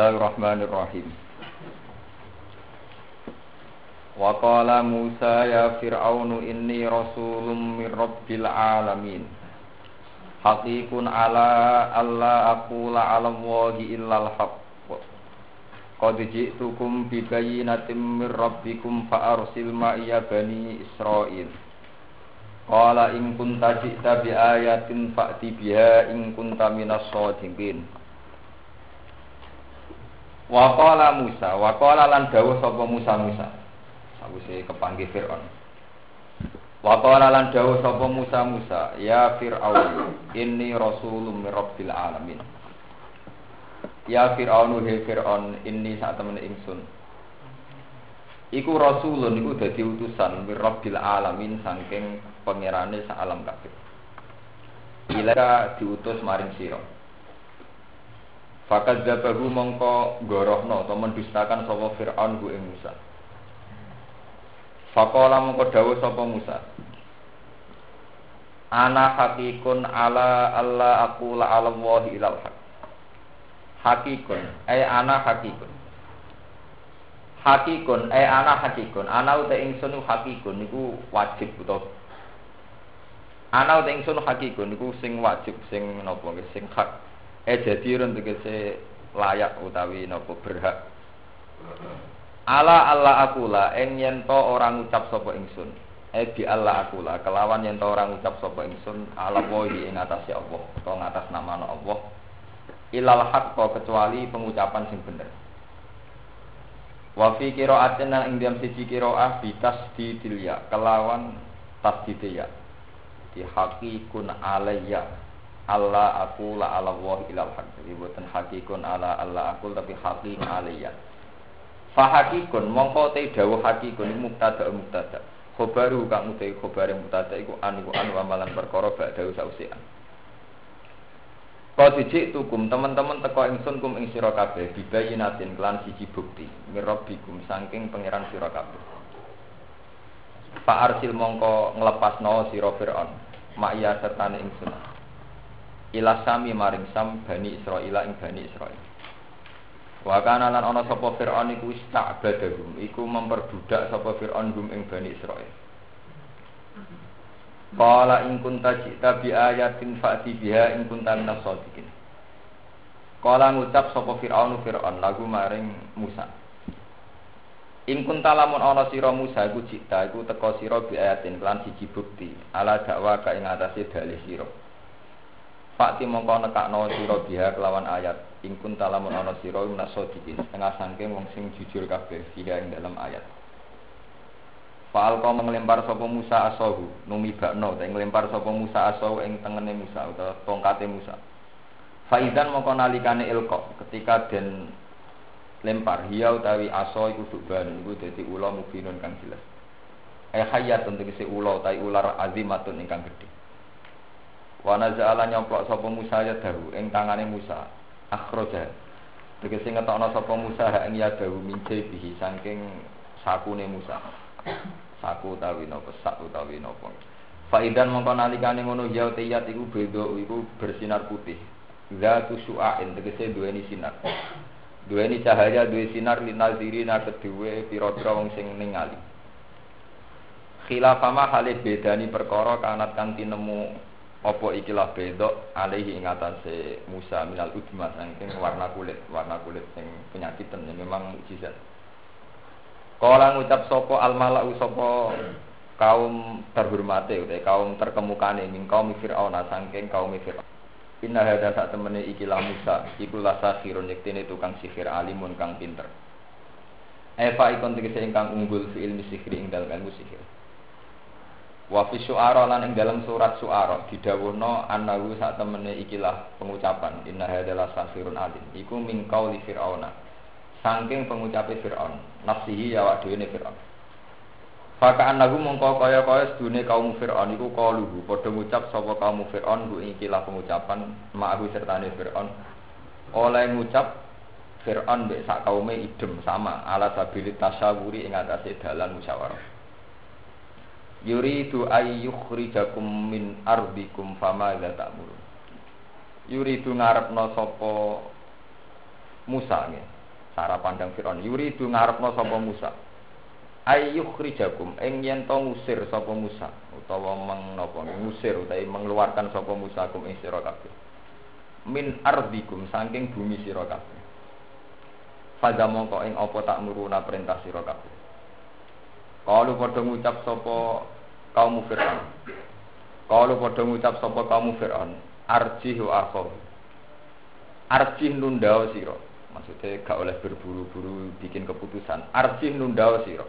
Bismillahirrahmanirrahim. Wa qala Musa ya Fir'aunu inni rasulun min rabbil alamin. Haqiqun ala alla aqula alam wa illa al haqq. Qad ji'tukum bi bayyinatin min rabbikum fa arsil ma'iya bani Israil. Qala in kunta ji'ta bi ayatin fa'ti biha in kunta minas shadiqin. Wa qala Musa, wa qala lan dawuh sapa Musa Musa. Sawise kepanggih Firaun. Wa qala lan dawuh sapa Musa Musa, ya Fir'aun, inni rasulun min rabbil alamin. Ya Fir'aun he Fir'aun ini saat temen ingsun. Iku rasulun iku dadi utusan mirabbil alamin saking pangerane sak alam kabeh. Ila diutus maring sira. Fakat zabahu mongko gorohno atau mendustakan sapa Fir'aun ku ing Musa. Fakola mongko dawuh sapa Musa. Ana hakikun ala Allah aku la ala wahi ilal haq hakikun ay ana hakikun hakikun ay ana hakikun ana uta ingsun hakikun niku wajib utawa ana uta ingsun hakikun niku sing wajib sing napa sing hak eh jadi tegese layak utawi napa berhak ala Allah akula ing yen to orang ngucap sapa ingsun eh di Allah akula kelawan yen to orang ngucap sapa ingsun ala wahi ing atase Allah utawa ngatas nama Allah ilal haqqo kecuali pengucapan sing bener. Wa fi qira'atin ing dalam siji qira'ah bitas di tilya kelawan tasdidya. Di hakikun alayya Allah aku la ala wa ilal haq. Jadi buatan hakikun ala Allah aku tapi hakikun alayya. Fa hakikun mongko te dawuh hakikun mubtada mubtada. Khobaru kang utai khobar mubtada iku an iku an wa malan perkara ba'da sausian. Kau dijik tukum teman-teman teko ingsun kum ing sira kabeh bibayinatin kelan siji bukti mirabbikum saking pangeran sira kabeh. Pak Arsil mongko nglepasno sira Firaun makya sertane ingsun. Ila sami maring sam bani Israil ing bani Israil. Wa kana lan ana sapa Firaun iku istabadahum iku memperbudak sapa Firaun gum ing bani Israil. Qala in kunta ji'ta bi ayatin fa'ti biha in kunta minas shadiqin. Qala ngucap sapa Firaun Firaun lagu maring Musa. In kunta lamun ana sira Musa iku ji'ta iku teka sira bi ayatin lan siji bukti ala dakwa ka ing atase dalih sira. Fakti mongko nekakno sira biha kelawan ayat in kunta lamun ana sira minas shadiqin setengah sangking wong sing jujur kabeh biha ing dalam ayat. Fa'al kau mengelempar sopo Musa asohu numi bakno ta ngelempar sopo Musa asohu ing tengene Musa utawa tongkate Musa. Faidan mongko nalikane ilko ketika den lempar hiya utawi aso iku duban iku dadi ula mubinun kang jelas. Eh hayatun tegese ula utawi ular azimatun ingkang gedhe. Wa nazala nyoplok sapa Musa ya dahu ing tangane Musa akhraja. Tegese ngetokno sapa Musa ha ing ya dahu mince bihi saking sakune Musa saku utawi napa sak utawi napa Faidan mongko nalikane ngono ya tiyat iku beda iku bersinar putih. Zatu su'ain tegese duweni sinar. Duweni cahaya duwe sinar linaziri na kedue pira-pira wong sing ningali. Khilafama halih bedani perkara kanat kang tinemu apa ikilah beda alaihi ing atase Musa minal udma saking warna kulit, warna kulit sing penyakitan yang memang mukjizat. Kala ngucap sapa al malau sapa kaum terhormate utawa kaum terkemukane ning kaum Firaun saking kaum Firaun. Inna hada sak temene iki la Musa, iku la sakhirun yektene tukang sihir alimun kang pinter. Eva ikon tegese ingkang unggul fi ilmi sihir ing dalem ilmu sihir. Wa fi syu'ara lan ing dalam surat syu'ara didhawuhna annahu sak temene ikilah pengucapan inna hada la sakhirun alim. Iku min qauli Firauna. Saking pengucape Fir'aun nafsihi ya wak dhewe Fir'aun. Faka anahu mongko kaya-kaya sedune kaum Fir'aun iku kaluhu padha ngucap sapa kaum Fir'aun ku ikilah pengucapan ma'ahu sertane Fir'aun. Oleh ngucap Fir'aun mbek sak kaume idem sama ala sabili tasyawuri ing atase dalan musyawarah Yuridu ayyukhrijakum min ardikum fama la ta'murun. Yuridu ngarepno sapa Musa nggih. Cara pandang Firaun. Yuridu ngarepno sapa Musa. Ayyukhrijakum ing yen to ngusir sapa Musa utawa meng napa ngusir utawa mengeluarkan sapa Musa kum ing sira kabeh. Min ardikum saking bumi sira kabeh. Mongko ing apa tak nuruna perintah sira. Kalau padha ngucap sapa kaum Fir'aun. Kalau padha ngucap sapa kaum Fir'aun, arjih wa akhau. Arjih nundao sira. Maksudnya gak oleh berburu-buru bikin keputusan. Arjih nundao sira.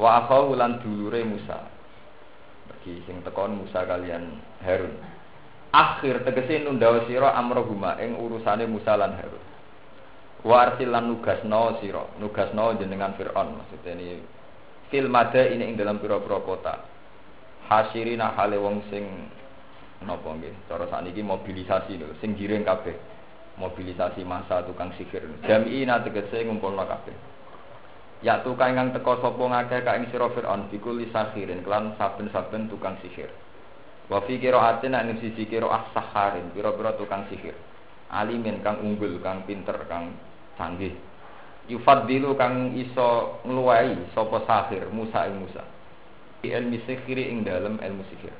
Wa akhau lan dulure Musa. Bagi sing tekon Musa kalian Harun. Akhir tegese nundao sira amrohuma ing urusane Musa lan Harun. Wa arsil lan nugasno sira, nugasno jenengan Firaun maksudnya ini fil ini ing dalam pira-pira kota. Hasirina hale wong sing napa nggih, cara sakniki mobilisasi lho, sing giring kabeh. Mobilisasi masa tukang sihir. Jami'ina tegese ngumpulna kabeh. Ya tukang ingkang teka sapa ngakeh ka ing sira Firaun bikuli sakhirin kelan saben-saben tukang sihir. Wa fi qira'atin ing sisi qira'ah saharin, pira-pira tukang sihir. Alimin kang unggul, kang pinter, kang canggih yufaddilu kang iso ngluwai sapa sahir Musa ing Musa. Ilmi sihir ing dalem ilmu sihir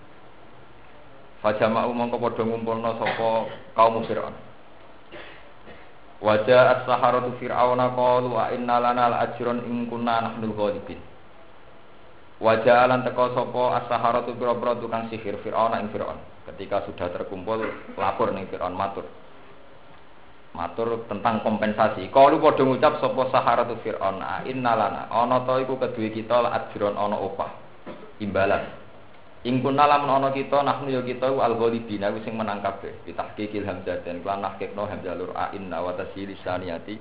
Fajama'u mongko padha ngumpulna sapa kaum Fir'aun. Wajah as-saharatu fir'auna qalu wa inna lana al-ajrun in kunna nahnul ghalibin. Wajah alan teko sapa as-saharatu pira-pira tukang sihir Fir'auna ing Fir'aun. Ketika sudah terkumpul lapor ning Fir'aun matur matur tentang kompensasi. Kalau padha ngucap sapa saharatu fir'aun, innalana ana ta iku kedue kita la ajron ana opah. Imbalan. Ing kunna lamun ana kita nahnu ya kita al ghalibina sing menang kabeh. Bitahqiqil hamzah dan lan nahqiqno hamzah lur a inna wa tasili saniyati.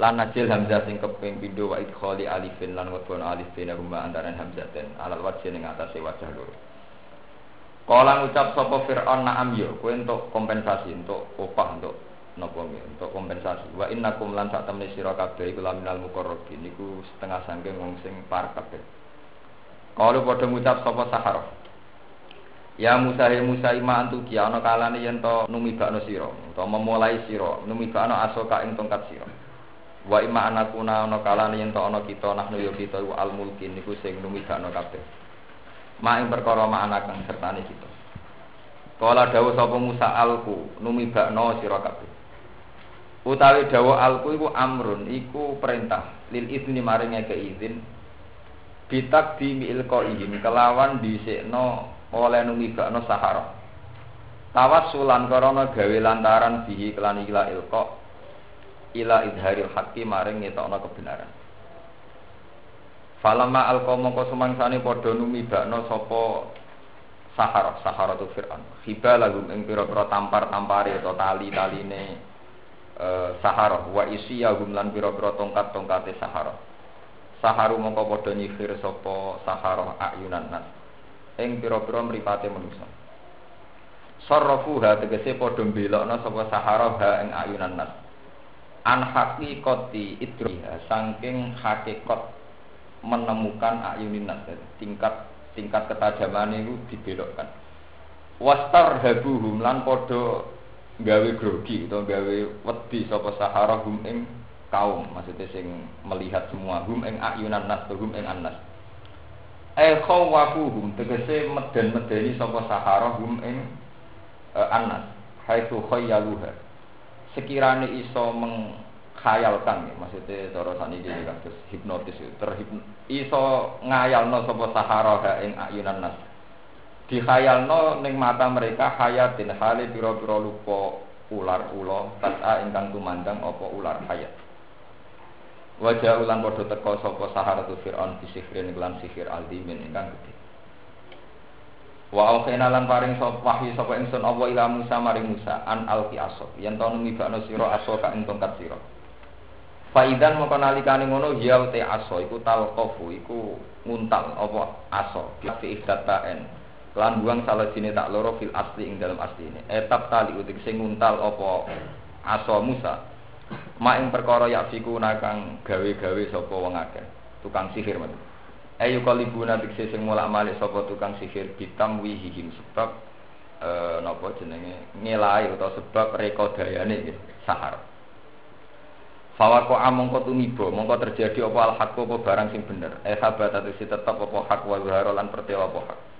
Lan najil hamzah sing keping pindho wa idkhali alifin lan wadon alif bina rumah antaran hamzah dan alal wajh ning atase wajah lur. Kala ngucap sapa Fir'aun na'am yo, kowe entuk kompensasi, entuk opah, untuk napa untuk kompensasi. Wa innakum lan sak temne sira kabeh iku laminal muqarrabin. Niku setengah sangking wong sing par kabeh. Kalau padha ngucap sapa sahara Ya Musa ya Musa ima antu ki? Ana kalane yen to numibakno sira. Utawa memulai sira. Numibakno asoka ing tongkat sira. Wa ima anakuna ana kalane yen to ana kita nahnu ya kita al mulkin. Niku sing numibakno kabeh. Ma ing perkara ma anak kang sertane kita. Kala dawuh sapa Musa alku numibakno sira kabeh utawi dawa alku iku amrun iku perintah. Lil izni maring ke izin. Bitak di ilko izin kelawan disekno oleh numibakno sahara. Tawassulan karena gawe lantaran bihi kelan ila ilko ila idharil haqqi maring ngetokno kebenaran. Falama alqa mongko sumangsane padha numibakno sapa sahara sahara tu fir'aun. Khiba lagum ing pira-pira tampar-tampare atau tali-taline Eh, sahara wa isiya lan pira-pira tongkat-tongkate sahara saharu mongko padha nyifir sapa sahara ayunan nas. Ing pira-pira mripate manusa sarrafuha tegese padha mbelokna sapa sahara ha ing ayunan nas. An haqiqati idriha saking hakikat menemukan ayunin nas. Tingkat tingkat ketajaman itu dibelokkan. Wastar habuhum lan padha gawe grogi atau gawe wedi sapa sahara hum ing kaum maksudnya sing melihat semua hum ing ayunan nas hum ing annas. Eh khawafuhum tegese meden-medeni sapa sahara hum ing uh, annas. Haitsu khayyaluha. Sekirane iso mengkhayalkan ya, maksudnya cara saniki kados hipnotis terhipno iso ngayalno sapa sahara ing ayunan nas dikhayalno ning mata mereka hayatin hale pira-pira lupa ular ula tata ingkang tumandang apa ular hayat. Wajah ulan padha teka sapa saharatu fir'aun bisihrin lan sihir aldimin ingkang gedhe. Wa aukhina lan paring sapa wahyu sapa ingsun apa ila Musa maring Musa an alqi asok. Yen to numibakno sira aso ka ing tongkat sira. Faidan mongko nalikane ngono ya te aso iku talqafu iku nguntal apa aso fi ihdatain lan buang salah sini tak loro fil asli ing dalam asli ini. Etap tali utik sing nguntal opo aso Musa. Mak ing perkara ya fiku nakang gawe-gawe sapa wong akeh? Tukang sihir men Ayu kalibuna bikse sing mulak malik sapa tukang sihir? Bitam wihihim sebab eh napa jenenge? Ngelai utawa sebab rekodayane sahar. Fawako among ko tumibo, mongko terjadi apa al hak apa barang sing bener. Eh sahabat si tetap apa hak wa lan pertela apa hak.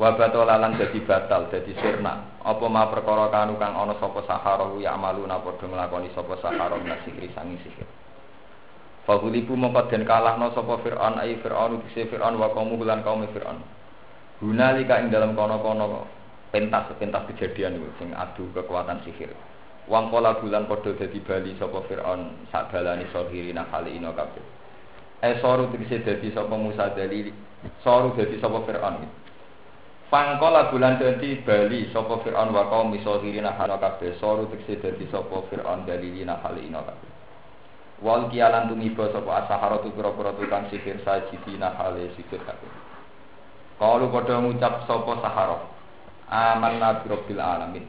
Wa dadi batal, dadi sirna. Apa ma perkara kanu kang ana sapa sahara ya amalu napa padha nglakoni sapa sahara nasihri sangi sihir. Fahulibu mongko den kalahno sapa Fir'aun ai Fir'aun dise Fir'aun wa kaum lan kaum Fir'aun. Hunalika ing dalam kono-kono pentas pentas kejadian itu sing adu kekuatan sihir. Wang pola bulan podo dadi bali sapa Fir'aun sak balani sohirina kali ino kabeh. Eh soru tegese dadi sapa Musa dalili. Soru dadi sapa Fir'aun. Fangkola bulan dadi bali sapa Fir'aun wa kaum sohirina kali kabeh. Soru tegese dadi sapa Fir'aun dalilina kali ino kabeh. Wal kialan tumiba sapa asahara tu pira-pira tukang sihir sajidina hale sujud kabeh. Kalu padha ngucap sapa sahara. Amanna bi rabbil alamin.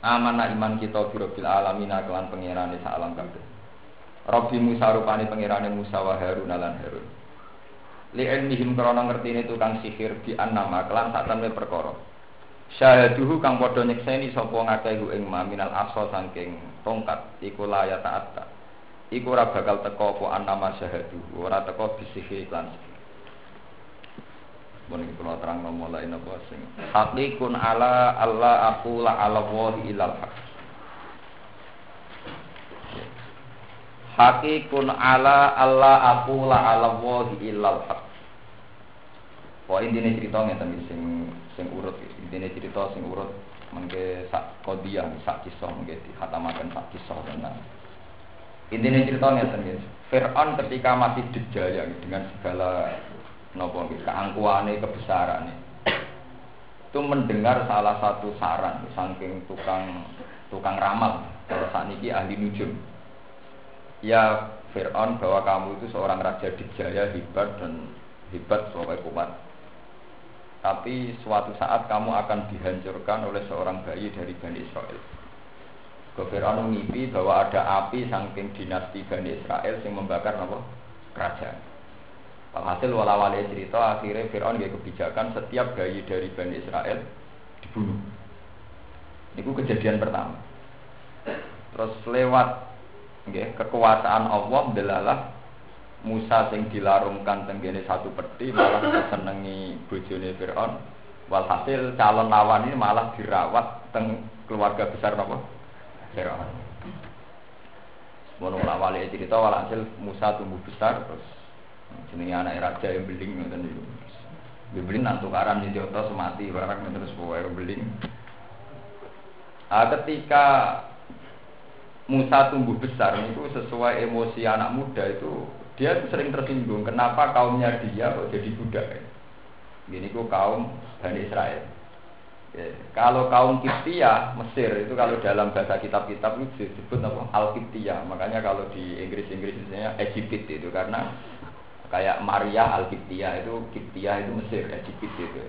Amanna iman kita bi rabbil alamin kelan pangerane sak alam kabeh. Rabbi Musa rupane pangerane Musa wa Harun lan Harun. Li ilmihim krana ngertine tukang sihir bi annama kelan sak temne perkara. Syahaduhu kang padha nyekseni sapa ngakehu ing maminal aso saking tongkat iku layata atta iku ora bakal teko apa anama syahadu ora teko bisihi iklan Bon iki kula terang mulai napa sing haqiqun ala Allah aku la ala wahi ilal haq. Haqiqun ala Allah aku la ala wahi ilal haq Wah intine cerita ngeten sing sing urut intine cerita sing urut mengke sak kodiah sak kisah mengke dihatamaken sak kisah tenan Intinya ceritanya sendiri. Fir'aun ketika masih dijaya dengan segala nopo keangkuhannya, kebesarannya, itu mendengar salah satu saran saking tukang tukang ramal kalau saat ini ahli nujum. Ya Fir'aun bahwa kamu itu seorang raja dijaya hebat dan hebat soal kuat. Tapi suatu saat kamu akan dihancurkan oleh seorang bayi dari Bani Israel. Fir'aun mimpi bahwa ada api saking dinasti Bani Israel yang membakar apa? kerajaan. Alhasil wala cerita akhirnya Fir'aun gak kebijakan setiap bayi dari Bani Israel dibunuh. Ini kejadian pertama. Terus lewat okay, kekuasaan Allah delalah Musa sing dilarungkan tenggene satu peti malah disenengi bojone Fir'aun. Walhasil calon lawan ini malah dirawat teng keluarga besar apa? Firaun. Mono awale cerita walhasil Musa tumbuh besar terus jenenge anak raja yang beling ngoten niku. Beling nang tukaran di Joto semati barang terus pokoke beling. Ah ketika Musa tumbuh besar itu sesuai emosi anak muda itu dia itu sering tersinggung kenapa kaumnya dia kok jadi budak Gini kok kaum Bani Israel Ya, kalau kaum Kiptia Mesir itu kalau dalam bahasa kitab-kitab itu disebut apa Al Kiptia. Makanya kalau di Inggris-Inggris misalnya Egypt itu karena kayak Maria Al Kiptia itu Kiptia itu Mesir, Egypt itu.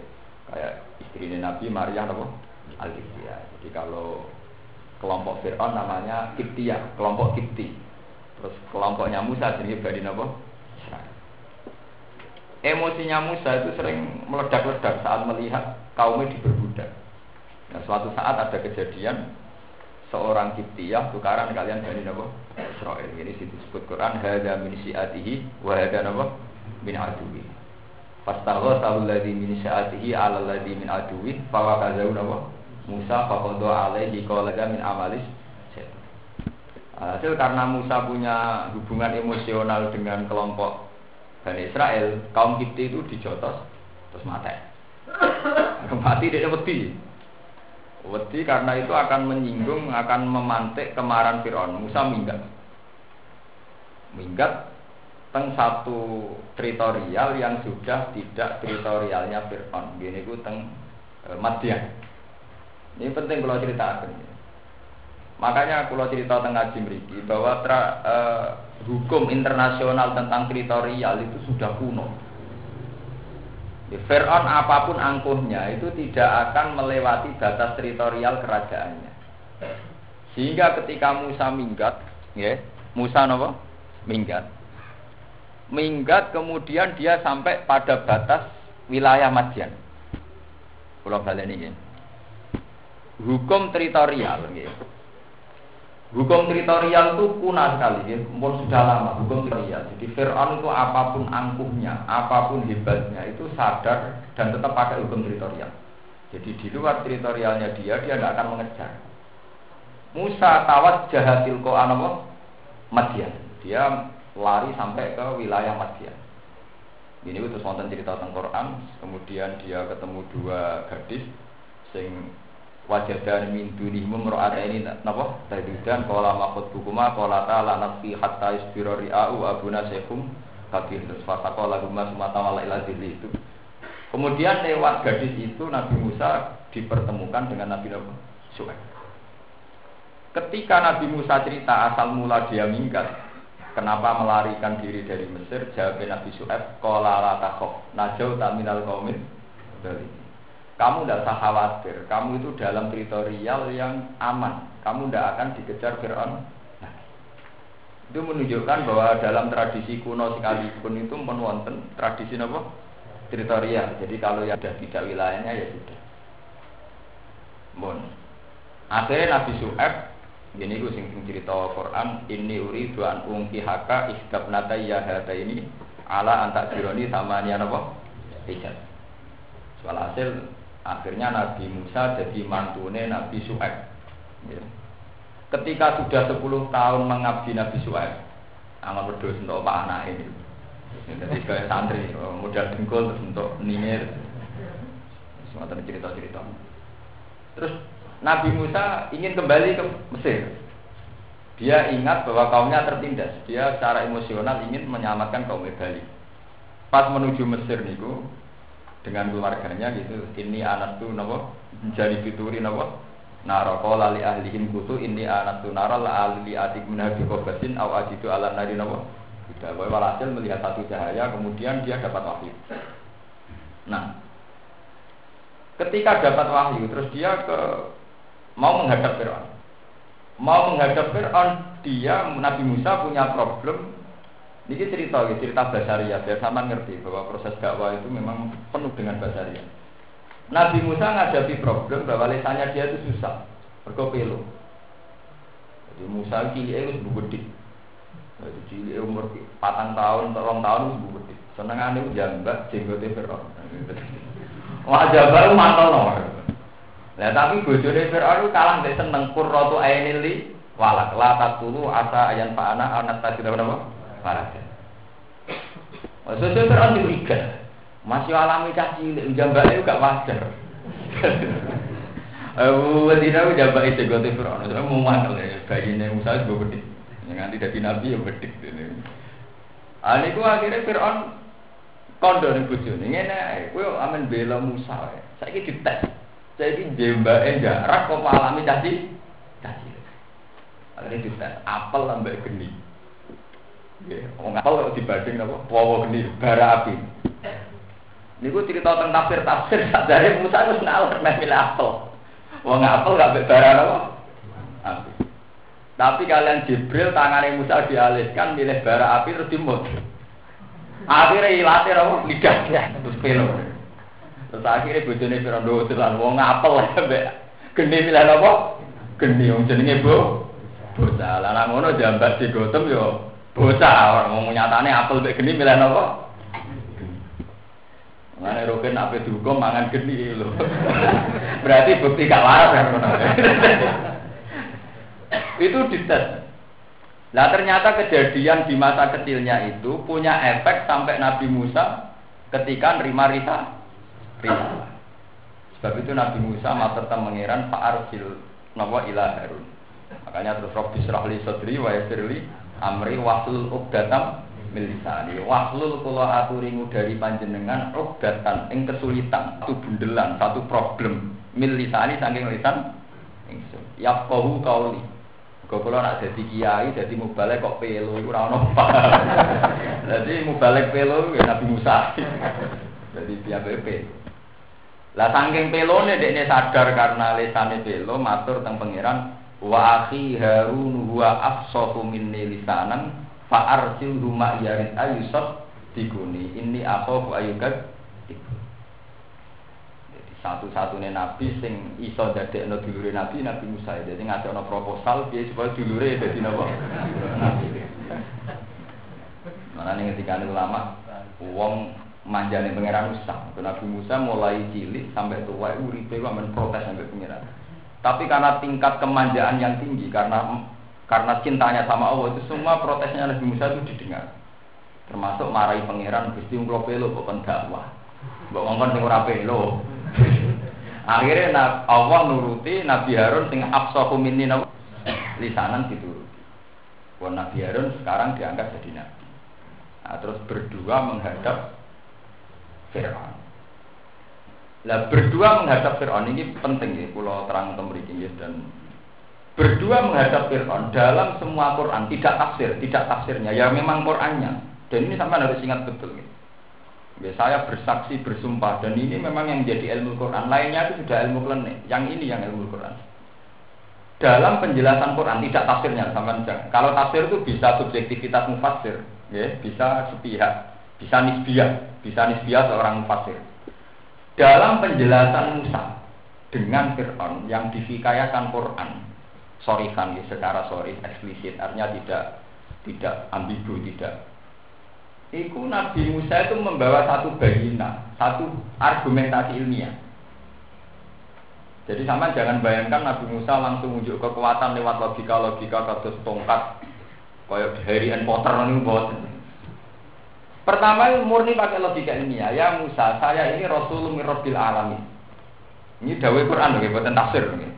Kayak istrinya Nabi Maria apa? Al Kiptia. Jadi kalau kelompok Fir'aun namanya Kiptia, kelompok Kipti. Terus kelompoknya Musa jadi Bani apa? Emosinya Musa itu sering meledak-ledak saat melihat kaumnya diperbudak. Nah, suatu saat ada kejadian seorang Kiptiyah tukaran kalian dari Nabi Israel. Ini disebut Quran hada min syi'atihi wa hada napa min aduwi. Fastagha alladhi min syi'atihi 'ala alladhi min aduwi fa wakazahu napa Musa faqadha alaihi qala min amalis Hasil karena Musa punya hubungan emosional dengan kelompok Bani Israel, kaum Kipti itu dijotos terus mati. Mati dia wedi. Wedi karena itu akan menyinggung, akan memantik kemarahan Fir'aun. Musa minggat. Minggat teng satu teritorial yang sudah tidak teritorialnya Fir'aun. Gini ku teng e, Madian. Ini penting kalau cerita Makanya kalau cerita tengah Jimriki bahwa tra, eh, hukum internasional tentang teritorial itu sudah kuno. Ya, Fir'aun apa pun angkuhnya itu tidak akan melewati batas teritorial kerajaannya. Sehingga ketika Musa minggat, ya, Musa nopo minggat. minggat kemudian dia sampai pada batas wilayah Madian. Pulau balen ini. Hukum teritorial. Hukum teritorial itu kuna sekali, ya. pun sudah lama hukum teritorial. Jadi Fir'aun itu apa pun angkuhnya, apa pun hebatnya itu sadar dan tetap pakai hukum teritorial. Jadi di luar teritorialnya dia, dia tidak akan mengejar. Musa tawat jahatil ko anamo Madian. Dia lari sampai ke wilayah Madian. Ini itu wonten cerita tentang Quran, kemudian dia ketemu dua gadis sing wajadan min dunihim mur'ata ini napa? Tadudan qala maqut bukuma qala ta'ala nafsi hatta isbira ri'au abuna syekhum kabir terus fataqala huma sumata wala itu. Kemudian lewat gadis itu Nabi Musa dipertemukan dengan Nabi Nabi Suhaib. Ketika Nabi Musa cerita asal mula dia minggat kenapa melarikan diri dari Mesir jawab Nabi Suhaib qala la takhaf najau ta minal qaumin dari kamu tidak usah khawatir. Kamu itu dalam teritorial yang aman. Kamu tidak akan dikejar Fir'aun. Nah, itu menunjukkan bahwa dalam tradisi kuno sekalipun itu menwonten tradisi apa? Teritorial. Jadi kalau yang sudah tidak wilayahnya ya sudah. Bon. Akhirnya Nabi Su'eb ini gue sing cerita Quran ini uri duan ungki haka istab nata ya ini ala antak jironi sama ni apa? Ijaz. Soal hasil Akhirnya Nabi Musa jadi mantune Nabi Su'aib. Ya. Ketika sudah 10 tahun mengabdi Nabi Su'aib, amal berdua untuk Pak anak ini. Jadi kayak santri, modal dengkul terus untuk ningir. Semua cerita-cerita. Terus Nabi Musa ingin kembali ke Mesir. Dia ingat bahwa kaumnya tertindas. Dia secara emosional ingin menyelamatkan kaum Bali. Pas menuju Mesir niku, dengan keluarganya gitu. Ini anak tuh nopo jadi fituri nopo naro lali ahli ahlihim kutu ini anak tuh naro la ahli adik menabi kobasin aw ajidu ala nari nopo tidak boleh walhasil melihat satu cahaya kemudian dia dapat wahyu. Nah ketika dapat wahyu terus dia ke mau menghadap Fir'aun. Mau menghadap Fir'aun dia Nabi Musa punya problem ini cerita, cerita basaria. Biar sama ngerti bahwa proses dakwah itu memang penuh dengan basaria. Nabi Musa menghadapi problem bahwa lesannya dia itu susah, berkopelo. Jadi Musa cilik itu gede. Jadi cilik umur patang tahun, tolong tahun itu gede. Seneng ane jambak jenggotnya Fir'aun. Wah jambak mantel nomor. Nah tapi bojone Fir'aun kalah dari seneng kurrotu ainili walak la tatulu asa ayan fa'ana anak tadi apa? Faraja. Maksudnya Fir'aun diberikan. Masih alami caci, jambaknya juga wajar. Abu Wadina jambak itu gue Fir'aun. Saya mau mantel ya, bayinya Musa itu bedik. Nanti dari Nabi ya bedik. Ah, ini gua akhirnya Fir'aun kondo nih bujuni. Ini gue aman bela Musa. Saya ini dites. Saya ini jambaknya jarak kok alami caci. Caci. Akhirnya dites. Apel lambat geni. Wong apal kok dibanding napa? Wawa geni bara api. Niku cerita tentang tafsir tafsir dari Musa wis ngalor meh milih apel. Wong apel gak bara napa? Api. Tapi kalian Jibril tangannya Musa dialihkan milih bara api terus dimut. Akhirnya ilatih apa? Lidahnya terus pelo. Terus akhirnya bojone Firaun telan wong apel mbek geni milih napa? Geni wong jenenge Bu. Bocah lah ngono jambat digotem yo Bocah orang mau nyatane apel mek geni milih napa? Mane roken ape dihukum mangan geni lho. Berarti bukti gak waras kan Itu dites. Nah ternyata kejadian di masa kecilnya itu punya efek sampai Nabi Musa ketika nerima rita rita. Sebab itu Nabi Musa matur mengiran Pak Arsil nawa ilah Harun. Makanya terus Robbi Srahli Sodri wa Yasirli amri wahlul uqdatam milisani wahlul kula aturi dari panjenengan uqdatan ing kesulitan satu bundelan satu problem. Milisani saking lisan ingsun. Yafqahu qauli Kau kalau nak jadi kiai, jadi mubalek kok pelo, itu ora ono Jadi mubalek pelo ya Nabi Musa. jadi dia PP. Lah saking pelone dekne sadar karena lesane pelo matur teng pangeran wa akhi Harun huwa afsahu minni lisanan fa arsil huma yarid ayusot diguni. Ini aku ayukat jadi satu-satunya nabi sing iso jadi no dulure nabi nabi Musa. Jadi ngasih no proposal dia supaya dulure jadi nopo mana nih ketika ulama uang manjane pangeran Musa. Nabi Musa mulai cilik sampai tua uripe kok men protes sampai pangeran tapi karena tingkat kemanjaan yang tinggi karena karena cintanya sama Allah itu semua protesnya Nabi Musa itu didengar. Termasuk marahi pangeran Gusti kula pelo kok kon dakwah. Mbok ngongkon sing ora pelo. Akhirnya Allah nuruti Nabi Harun sing afsahu minni lisanan dituruti. Wah Nabi Harun sekarang diangkat jadi nabi. Nah, terus berdua menghadap Fir'aun. Lah berdua menghadap Fir'aun ini penting ya, kalau terang temerikin dan berdua menghadap Fir'aun dalam semua Quran tidak tafsir, tidak tafsirnya, ya memang Qurannya. Dan ini sampai harus ingat betul. Gitu. Ya, saya bersaksi bersumpah dan ini memang yang menjadi ilmu Quran. Lainnya itu sudah ilmu klenik. Yang ini yang ilmu Quran. Dalam penjelasan Quran tidak tafsirnya sama. Kalau tafsir itu bisa subjektivitas mufassir, ya, bisa sepihak, bisa nisbiah, bisa nisbiah seorang mufassir. Dalam penjelasan Musa dengan Fir'aun yang difikayakan Quran, sorifan ya, secara sorry eksplisit artinya tidak tidak ambigu tidak Iku Nabi Musa itu membawa satu bayina, satu argumentasi ilmiah. Jadi sama jangan bayangkan Nabi Musa langsung unjuk kekuatan lewat logika-logika kados tongkat kayak Harry and Potter ini buat. Pertama murni pakai logika ilmiah. Ya Musa, saya ini Rasul Mirrobil Alamin. Ini dawai Quran loh, buatan tafsir. Nih.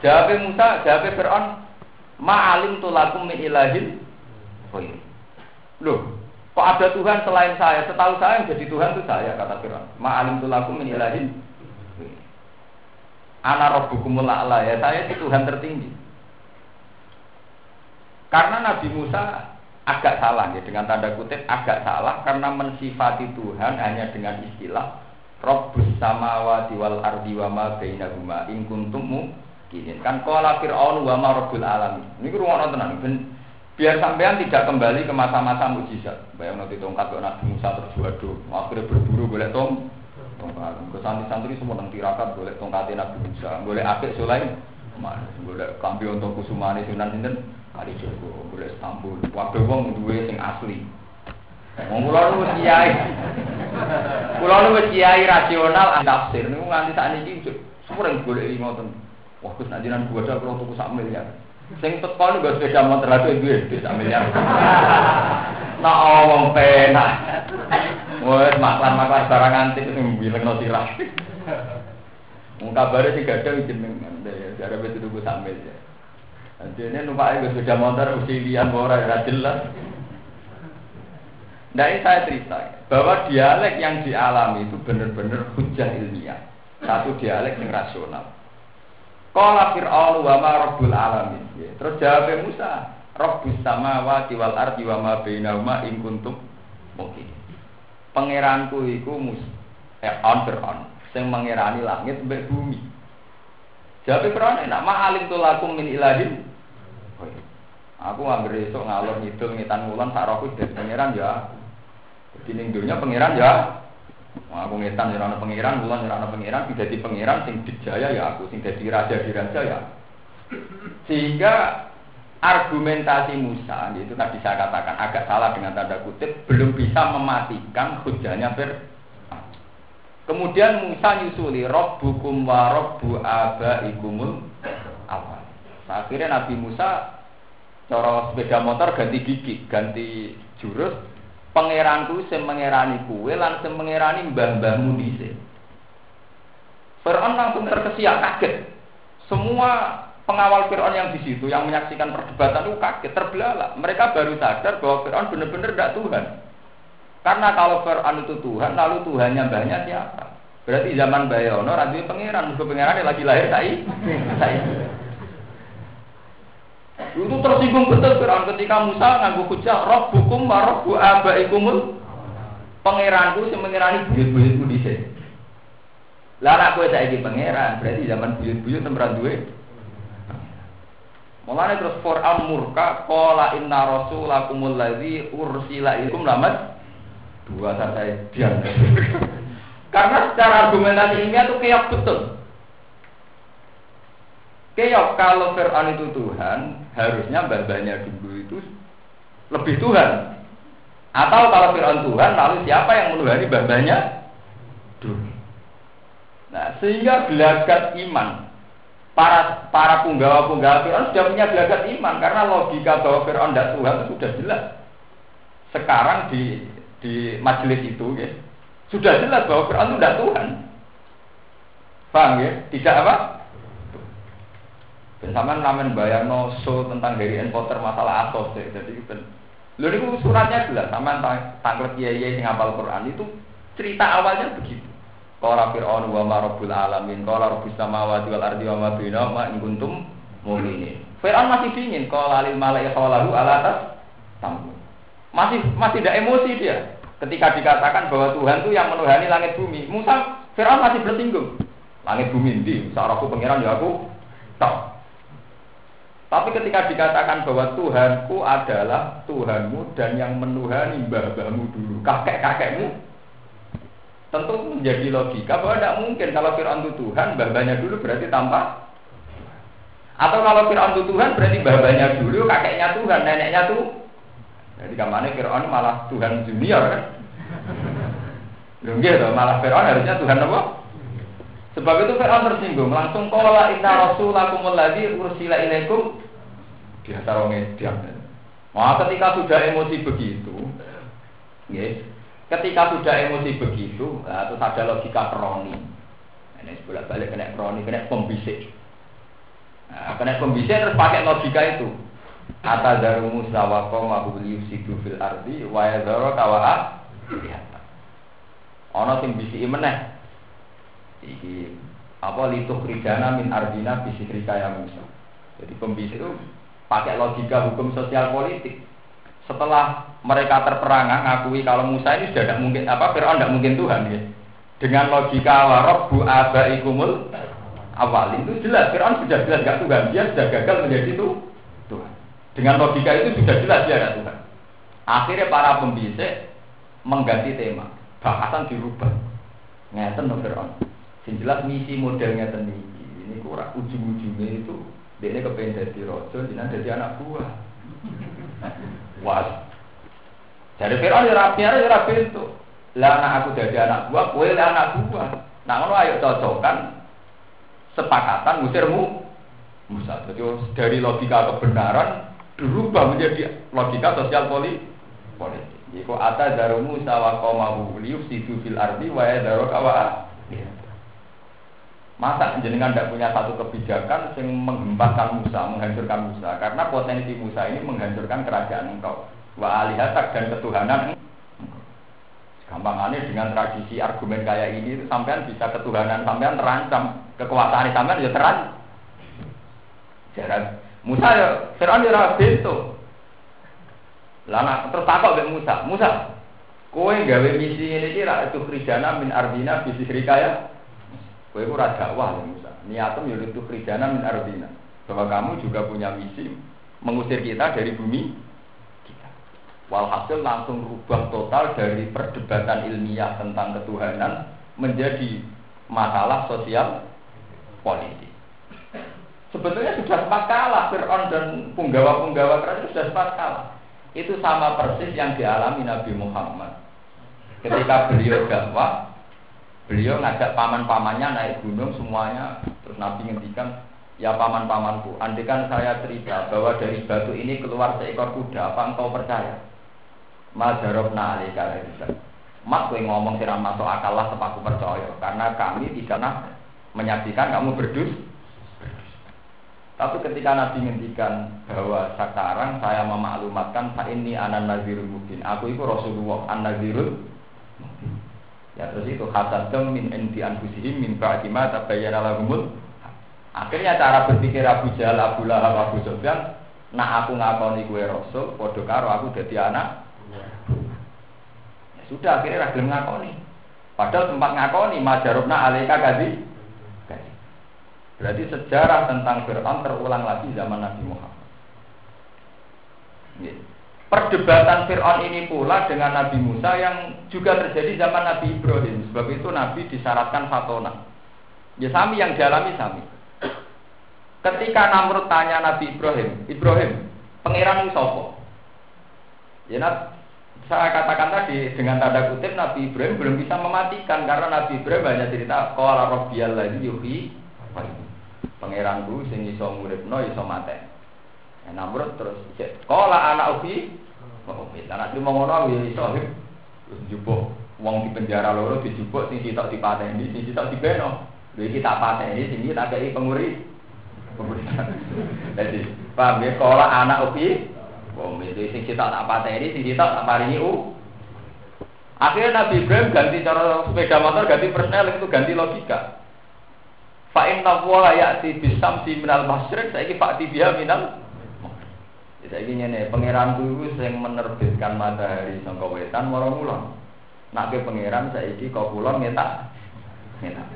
Jawab Musa, jawab Fir'aun, ma'alim tulakum min ilahin Loh, kok ada Tuhan selain saya? Setahu saya yang jadi Tuhan itu saya, kata Fir'aun. Ma'alim tulakum min ilahin Ana rabbukumul a'la ya, saya itu Tuhan tertinggi. Karena Nabi Musa agak salah ya dengan tanda kutip agak salah karena mensifati Tuhan hanya dengan istilah Rabbus samawati wal ardi wa ma bainahuma in kuntum Gini, kan kola Fir'aun wa ma rabbul alamin. Ini ruang tenan ben biar sampean tidak kembali ke masa-masa mujizat. Bayang nanti tongkat ke Nabi Musa terus waduh, akhirnya berburu boleh tong tongkat. Ke santri-santri semua nang tirakat boleh tongkat Nabi Musa, boleh apik Sulaim. Boleh kambi untuk kusumane sunan sinten kali Joko, boleh Istanbul. Waktu wong duwe sing asli. Wong kula nu kiai. Kula nu kiai rasional tafsir niku nganti sakniki semua yang boleh ngoten. Wah, Gus nak jinan gua ada kalau tuku sak miliar. Sing teko nih gak sepeda motor gue di sak miliar. Nah, wong penak. Wes maklan-maklan barang antik sing bilengno sirah. Wong kabare sing gadang jeneng jare wis tuku sak miliar. Jadi ini numpaknya gue sepeda motor usia lian ora ya jelas. Nah ini saya cerita bahwa dialek yang dialami itu benar-benar hujah ilmiah. Satu dialek yang rasional. Kala Fir'aun wa ma rabbul alamin. Ya, terus jawab Musa, Rabbus samawati wal ardi wa ma bainahuma in kuntum mungkin. Pangeranku iku mus eh on Fir'aun sing mengerani langit mbek bumi. Jawab Fir'aun nak ma alim lakum min iya. Aku anggere esuk ngalor ngidul ngitan ngulon sak rohku dadi pangeran ya. Jadi ning dunya pangeran ya aku ngetan ya ana pangeran, kula ya ana pangeran, sing dadi pangeran sing dijaya ya aku, sing dadi raja di raja ya. Sehingga argumentasi Musa itu tadi saya katakan agak salah dengan tanda kutip belum bisa mematikan hujahnya Fir. Kemudian Musa nyusuli Rabbukum wa Rabbu abaikumul awal. Akhirnya Nabi Musa cara sepeda motor ganti gigi, ganti jurus, pangeranku sing mengerani kue lan sing mengerani mbah-mbahmu dhisik. Fir'aun langsung terkesiap kaget. Semua pengawal Fir'aun yang di situ yang menyaksikan perdebatan itu kaget, terbelalak. Mereka baru sadar bahwa Fir'aun benar-benar tidak Tuhan. Karena kalau Fir'aun itu Tuhan, lalu Tuhannya banyak siapa? Berarti zaman Bayono, radio pangeran, musuh pangeran lagi lahir saya. saya. Itu tersinggung betul Fir'aun ketika Musa nganggu hujah roh hukum wa bu abaikumul pangeranku sing mengirani buyut-buyutku dhisik. Lah nek kowe saiki pangeran, berarti zaman buyut-buyut tempat duwe. Mulane terus Fir'aun murka qala inna rasulakumul ladzi ursila ilaikum lamat dua saya diam. Karena secara argumentasi ilmiah itu kayak betul. Kayak kalau Fir'aun itu Tuhan, harusnya babanya dulu itu lebih Tuhan. Atau kalau Fir'aun Tuhan, lalu siapa yang menuhani babanya dulu? Nah, sehingga belagat iman para para punggawa-punggawa Fir'aun sudah punya belagat iman karena logika bahwa Fir'aun tidak Tuhan itu sudah jelas. Sekarang di di majelis itu, ya, sudah jelas bahwa Fir'aun itu tidak Tuhan. Paham ya? Tidak apa? Dan sama namen bayang so tentang Harry and Potter masalah asos ya. Jadi kan, lu ini suratnya jelas sama tangklet kiai yang ngapal Quran itu cerita awalnya begitu. Qala fir'aun wa ma rabbul alamin, qala rabbus samawati wal ardi wa ma in kuntum mu'minin. Fir'aun masih dingin, qala lil mala'i hawalahu ala atas tamu. Masih masih tidak emosi dia ketika dikatakan bahwa Tuhan itu yang menuhani langit bumi. Musa Fir'aun masih bertinggung. Langit bumi di, aku pangeran ya aku tahu. Tapi ketika dikatakan bahwa Tuhanku adalah Tuhanmu dan yang menuhani mbah-mbahmu dulu, kakek-kakekmu, tentu menjadi logika bahwa tidak mungkin kalau Fir'aun itu Tuhan, babanya dulu berarti tanpa atau kalau Fir'aun itu Tuhan berarti babanya dulu, kakeknya Tuhan, neneknya tuh. Jadi ke mana Fir'aun malah Tuhan junior kan? Gitu, malah Fir'aun harusnya Tuhan apa? Sebab itu Fir'aun tersinggung, langsung kola inna rasulakumul ladzi ursila ilaikum di antara diam. Maka ketika sudah emosi begitu, yes, Ketika sudah emosi begitu, nah, terus ada logika kroni. Ini sebelah balik kena kroni, kena pembisik. Nah, kena pembisik terus pakai logika itu. Ata daru Musa wa qawmahu liyufsidu fil ardi wa yadhara kawa'a Ana sing bisiki meneh. Iki apa lituk ridana min ardina bisikrika ya Musa. Jadi pembisik itu pakai logika hukum sosial politik setelah mereka terperangah ngakui kalau Musa ini sudah tidak mungkin apa Fir'aun tidak mungkin Tuhan ya. Dengan logika warok bu abaikumul awal itu jelas Fir'aun sudah jelas gak Tuhan dia sudah gagal menjadi Tuhan. Dengan logika itu sudah jelas dia ada Tuhan. Akhirnya para pembisik mengganti tema bahasan dirubah. Ngeten no Fir'aun. Sing jelas misi modelnya tadi ini kurang ujung-ujungnya itu dia ini kepengen jadi rojo, jadi jadi anak buah. Was. Dari Fir'aun ya rapi ya rapi itu. Lah anak aku jadi anak buah, kue lah anak buah. Nah ngono ayo cocokkan sepakatan musirmu Musa. Jadi dari logika kebenaran berubah menjadi logika sosial politik. Jika ata daru Musa wa qaumahu liyufsidu fil ardi wa yadaru kawa. Masa jenengan tidak punya satu kebijakan yang menghempaskan Musa, menghancurkan Musa? Karena potensi Musa ini menghancurkan kerajaan engkau. Wa alihatak dan ketuhanan Gampangannya dengan tradisi argumen kayak ini sampean bisa ketuhanan sampean terancam kekuasaan sampean ya terancam. Jaran Musa ya Fir'aun ya bento. Lah terus takok mbek Musa, Musa, kowe gawe misi ini kira itu krijana min ardina bisi ya? Kowe ora dakwah ya Musa. Niatem ya itu krijana min ardina. Bahwa kamu juga punya misi mengusir kita dari bumi kita. Walhasil langsung rubah total dari perdebatan ilmiah tentang ketuhanan menjadi masalah sosial politik. Sebetulnya sudah sempat kalah Fir'aun dan punggawa-punggawa kerajaan sudah sempat kalah. Itu sama persis yang dialami Nabi Muhammad. Ketika beliau dakwah, Beliau ngajak paman-pamannya naik gunung semuanya. Terus Nabi ngendikan, ya paman-pamanku, andikan saya cerita bahwa dari batu ini keluar seekor kuda, apa engkau percaya? Majarob na'alika Mat gue ngomong siram masuk akal lah sepaku percaya Karena kami tidak menyaksikan kamu berdus Tapi ketika Nabi ngendikan bahwa sekarang saya memaklumatkan saat ini anan nazirul mubin Aku itu Rasulullah an nazirul Ya terus itu hasadam min indi anfusihim min ba'di ma tabayyana lahumul Akhirnya cara berpikir Abu Jahal, Abu Lahab, Abu Sufyan, nah aku ngakoni kue rasul, podo karo aku jadi anak. Ya sudah akhirnya ragil ngakoni. Padahal tempat ngakoni majarubna alika gazi. Berarti sejarah tentang Fir'aun terulang lagi zaman Nabi Muhammad. Perdebatan Fir'aun ini pula dengan Nabi Musa yang juga terjadi zaman Nabi Ibrahim. Sebab itu Nabi disyaratkan fatona. Ya sami yang dialami sami. Ketika Namrud tanya Nabi Ibrahim, Ibrahim, pangeran sopo? Ya, saya katakan tadi dengan tanda kutip Nabi Ibrahim belum bisa mematikan karena Nabi Ibrahim banyak cerita qala rabbiyal ladzi yuhyi pangeranku sing iso nguripno iso mate. Ya, Namrud terus qala ana uhi wa umit. Lah nek ngono ya iso terus jupuk wong di penjara loro dijupuk sing sitok dipateni, sing sitok dibeno. Lha iki tak pateni, sing iki tak kei penguri. Jadi, paham ya, kalau anak upi, Wong itu sing sitok tak pateni, sing sitok tak paringi u. Akhirnya Nabi Ibrahim ganti cara sepeda motor, ganti persnel itu ganti logika. Fa inna wa ya'ti bisamsi minal masyriq saiki fa'ti biha minal Saiki ngene, pangeran kuwi sing menerbitkan matahari saka wetan marang kulon. Nak ke pangeran saiki kok kulon ngetak. Ngetak.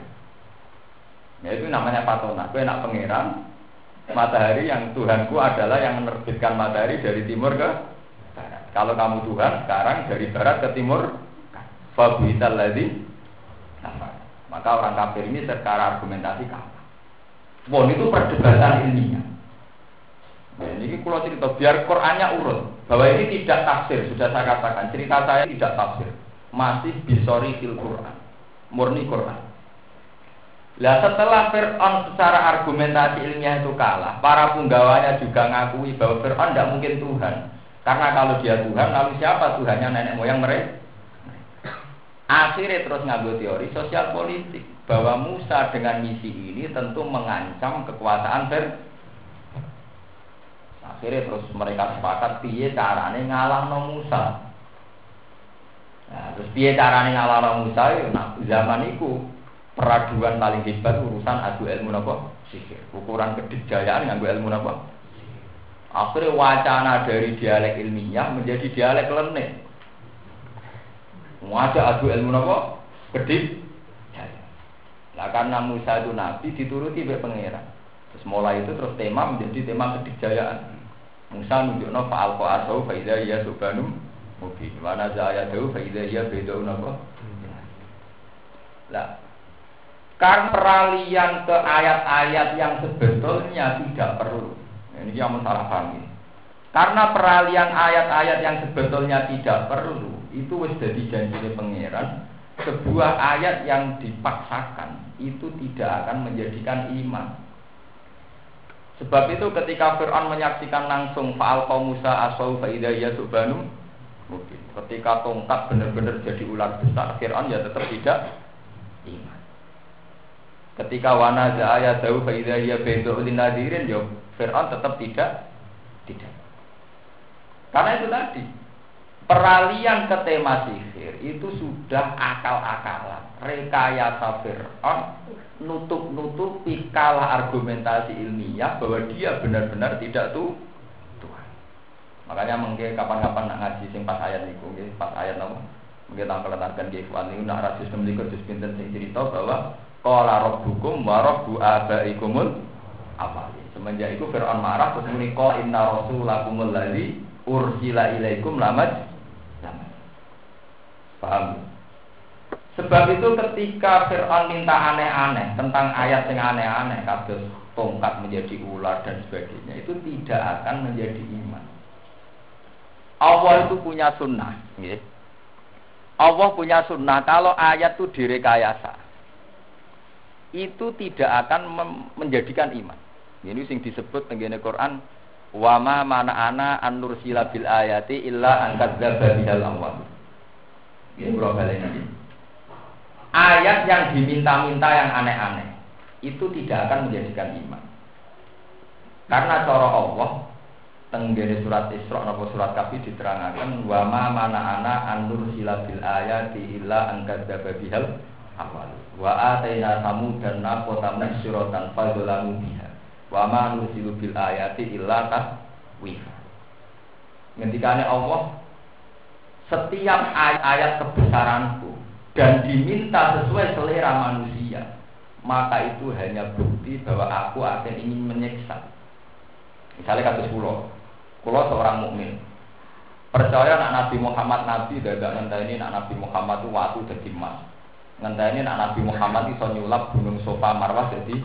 Ya itu namanya patona. Kowe nak pangeran matahari yang Tuhanku adalah yang menerbitkan matahari dari timur ke barat. Kalau kamu Tuhan sekarang dari barat ke timur, fabuital ladzi maka orang kafir ini secara argumentasi kalah. Bon itu perdebatan ilmiah. Nah, ini kalau cerita biar Qurannya urut bahwa ini tidak tafsir sudah saya katakan cerita saya tidak tafsir masih bisori fil Quran murni Quran. Lah setelah Fir'aun secara argumentasi ilmiah itu kalah, para penggawanya juga ngakui bahwa Fir'aun tidak mungkin Tuhan. Karena kalau dia Tuhan, lalu siapa Tuhannya nenek moyang mereka? Akhirnya terus ngambil teori sosial politik bahwa Musa dengan misi ini tentu mengancam kekuasaan Fir. Akhirnya terus mereka sepakat piye carane no Musa. Nah, terus piye carane no Musa ya nah, zaman itu peraduan paling hebat urusan adu ilmu napa sihir. Ukuran kedikjayaan nganggo ilmu napa? Akhirnya wacana dari dialek ilmiah menjadi dialek lenek. Mau adu ilmu nopo Gede. Nah karena Musa itu nabi dituruti oleh pangeran. Terus mulai itu terus tema menjadi tema kedikjayaan. Musa nunjukno fa'al asau faida ya subhanum mungkin. Mana zaya tahu faida ya beda nopo. Lah karena peralihan ke ayat-ayat yang sebetulnya tidak perlu. Ini yang salah ini. Karena peralihan ayat-ayat yang sebetulnya tidak perlu, itu wis jadi janji pangeran. Sebuah ayat yang dipaksakan itu tidak akan menjadikan iman. Sebab itu ketika Fir'aun menyaksikan langsung faal kaum Musa asau faidahiyah subhanum mungkin ketika tongkat benar-benar jadi ular besar Fir'aun ya tetap tidak iman. Ketika wana ayat jauh faidahiyah bentuk nadirin ya Fir'aun tetap tidak tidak. Karena itu tadi peralihan ke tema sihir itu sudah akal-akalan, rekayasa Fir'aun nutup-nutupi kalah argumentasi ilmiah bahwa dia benar-benar tidak tuh Tuhan. Makanya mungkin kapan-kapan nak ngaji sing pas ayat niku, pas ayat napa? Mungkin tak keletakan di ikhwan niku nak rasis memiliki terus pinten sing cerita bahwa qala rabbukum wa rabbu abaikumul awalin. Semenjak itu Fir'aun marah terus muni inna rasulakumul ladzi ursila ilaikum lamat. Paham? Sebab itu ketika Fir'aun minta aneh-aneh tentang ayat yang aneh-aneh, kados tongkat menjadi ular dan sebagainya, itu tidak akan menjadi iman. Allah itu punya sunnah. Allah punya sunnah kalau ayat itu direkayasa. Itu tidak akan menjadikan iman. Ini sing disebut tenggene Quran Wa ma mana ana an nursila bil ayati illa an kadzdzaba bihal awwal. Ini kula baleni. Ayat yang diminta-minta yang aneh-aneh itu tidak akan menjadikan iman. Karena cara Allah tenggene surat Isra napa surat Kahfi diterangkan wa ma mana ana an nursila bil ayati illa an kadzdzaba bihal awwal. Wa ataina samudan naqata masyuratan fadzalamu biha Wa ma nusilu bil ayati illa taswifa. Ngendikane Allah setiap ayat-ayat kebesaranku dan diminta sesuai selera manusia maka itu hanya bukti bahwa aku akan ingin menyiksa. Misalnya kasus pulau, pulau seorang mukmin percaya nak Nabi Muhammad Nabi dadak ini nak Nabi Muhammad itu waktu jadi emas. ini nak Nabi Muhammad itu nyulap gunung Sofa Marwah jadi.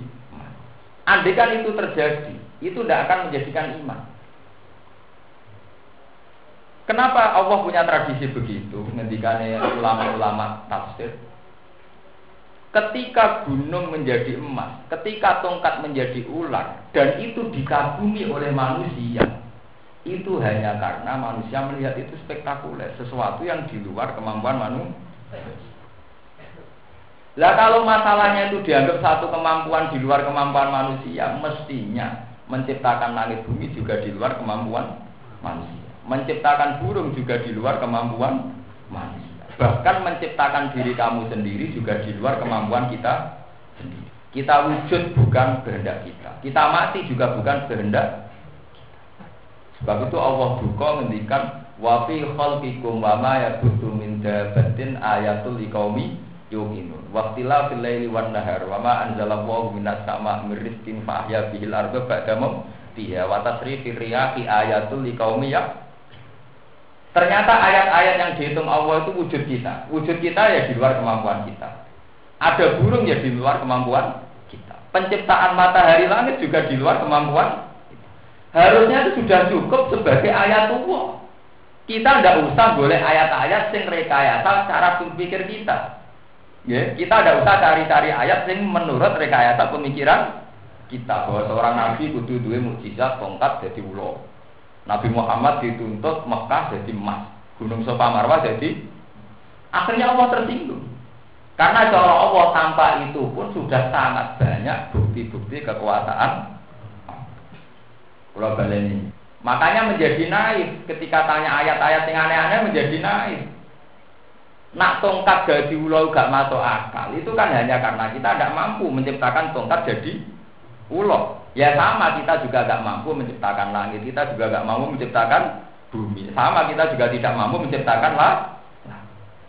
Andai kan itu terjadi, itu tidak akan menjadikan iman. Kenapa Allah punya tradisi begitu? Ngendikane ulama-ulama tafsir. Ketika gunung menjadi emas, ketika tongkat menjadi ular, dan itu dikagumi oleh manusia, itu hanya karena manusia melihat itu spektakuler, sesuatu yang di luar kemampuan manusia. Lah kalau masalahnya itu dianggap satu kemampuan di luar kemampuan manusia, mestinya menciptakan langit bumi juga di luar kemampuan manusia. Menciptakan burung juga di luar kemampuan manusia. Bahkan menciptakan diri kamu sendiri juga di luar kemampuan kita sendiri. Kita wujud bukan kehendak kita. Kita mati juga bukan kehendak Sebab itu Allah buka ngendikan wa fi khalqikum wa ma yabuthu min dabatin ayatul liqaumi yuqinun. Waqtila fil laili wan nahar wa ma anzalallahu minas sama mir rizqin fa ahya bihil arda ba'da mautiha wa tasrifir ayatul liqaumi ya Ternyata ayat-ayat yang dihitung Allah itu wujud kita. Wujud kita ya di luar kemampuan kita. Ada burung ya di luar kemampuan kita. Penciptaan matahari langit juga di luar kemampuan kita. Harusnya itu sudah cukup sebagai ayat Allah. Kita tidak usah boleh ayat-ayat sing rekayasa cara berpikir kita. Ya, kita tidak usah cari-cari ayat sing menurut rekayasa pemikiran kita bahwa seorang nabi kudu dua mukjizat tongkat jadi ulo. Nabi Muhammad dituntut Mekah jadi emas, Gunung Sofa Marwah jadi akhirnya Allah tersinggung. Karena cara Allah tanpa itu pun sudah sangat banyak bukti-bukti kekuasaan global ini. Makanya menjadi naif ketika tanya ayat-ayat yang aneh-aneh menjadi naif. Nak tongkat jadi ulau gak masuk akal itu kan hanya karena kita tidak mampu menciptakan tongkat jadi ulo. Ya sama kita juga gak mampu menciptakan langit, kita juga gak mampu menciptakan bumi. Sama kita juga tidak mampu menciptakan lah.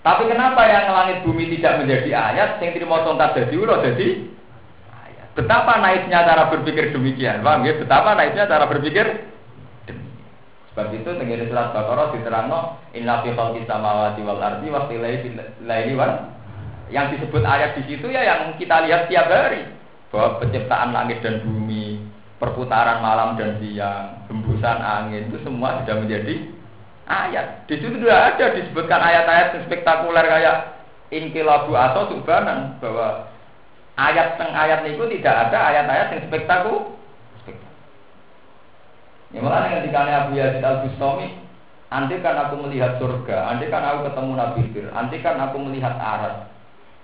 Tapi kenapa yang langit bumi tidak menjadi ayat, yang terima tongkat jadi ulo jadi. Betapa naiknya cara berpikir demikian, bang ya? Betapa naiknya cara berpikir. Sebab itu tenggiri surat Baqarah diterangno inna fi khalqis samawati wal ardi wa laili wal yang disebut ayat di situ ya yang kita lihat tiap hari bahwa penciptaan langit dan bumi, perputaran malam dan siang, hembusan angin itu semua sudah menjadi ayat. Di situ sudah ada disebutkan ayat-ayat yang spektakuler kayak inkilabu atau subhanan bahwa ayat teng ayat itu tidak ada ayat-ayat yang spektakuler. Ya malah dikali Abu Yazid Al Bustami, andai kan aku melihat surga, andai kan aku ketemu Nabi Fir, andai kan aku melihat arat,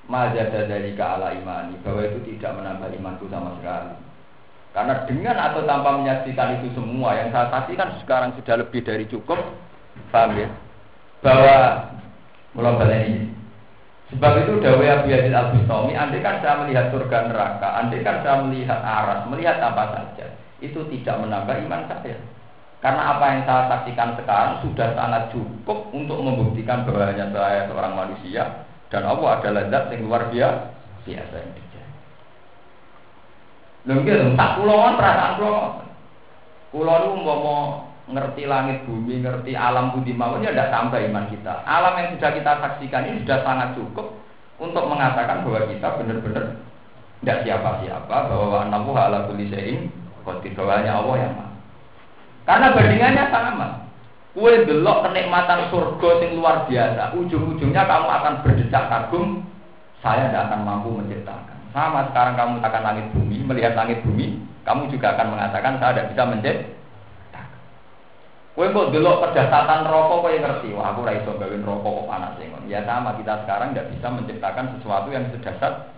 majada dari ala imani bahwa itu tidak menambah imanku sama sekali. Karena dengan atau tanpa menyaksikan itu semua yang saya saksikan sekarang sudah lebih dari cukup, paham ya? Bahwa mulai ini. Sebab itu Dawe Abu Yazid Al Bustami, andai kan saya melihat surga neraka, andai kan saya melihat aras, melihat apa saja, itu tidak menambah iman saya. Karena apa yang saya saksikan sekarang sudah sangat cukup untuk membuktikan bahwa hanya saya seorang manusia dan Allah adalah zat yang luar biasa biasa yang terjadi. Mungkin tak kulon perasaan kulon. Kulon itu mau ngerti langit bumi, ngerti alam budi mawon ya tidak tambah iman kita. Alam yang sudah kita saksikan ini sudah sangat cukup untuk mengatakan bahwa kita benar-benar tidak siapa-siapa bahwa anahu ala kulli syai'in Allah yang maha. Karena bandingannya sama. Kue delok kenikmatan surga yang luar biasa. Ujung-ujungnya kamu akan berdecak kagum. Saya tidak akan mampu menciptakan. Sama sekarang kamu akan langit bumi, melihat langit bumi, kamu juga akan mengatakan saya tidak bisa menciptakan. Kue kok delok kedasatan rokok kue ngerti. Wah aku raiso gawin rokok kok panas Ya sama kita sekarang tidak bisa menciptakan sesuatu yang sedasar.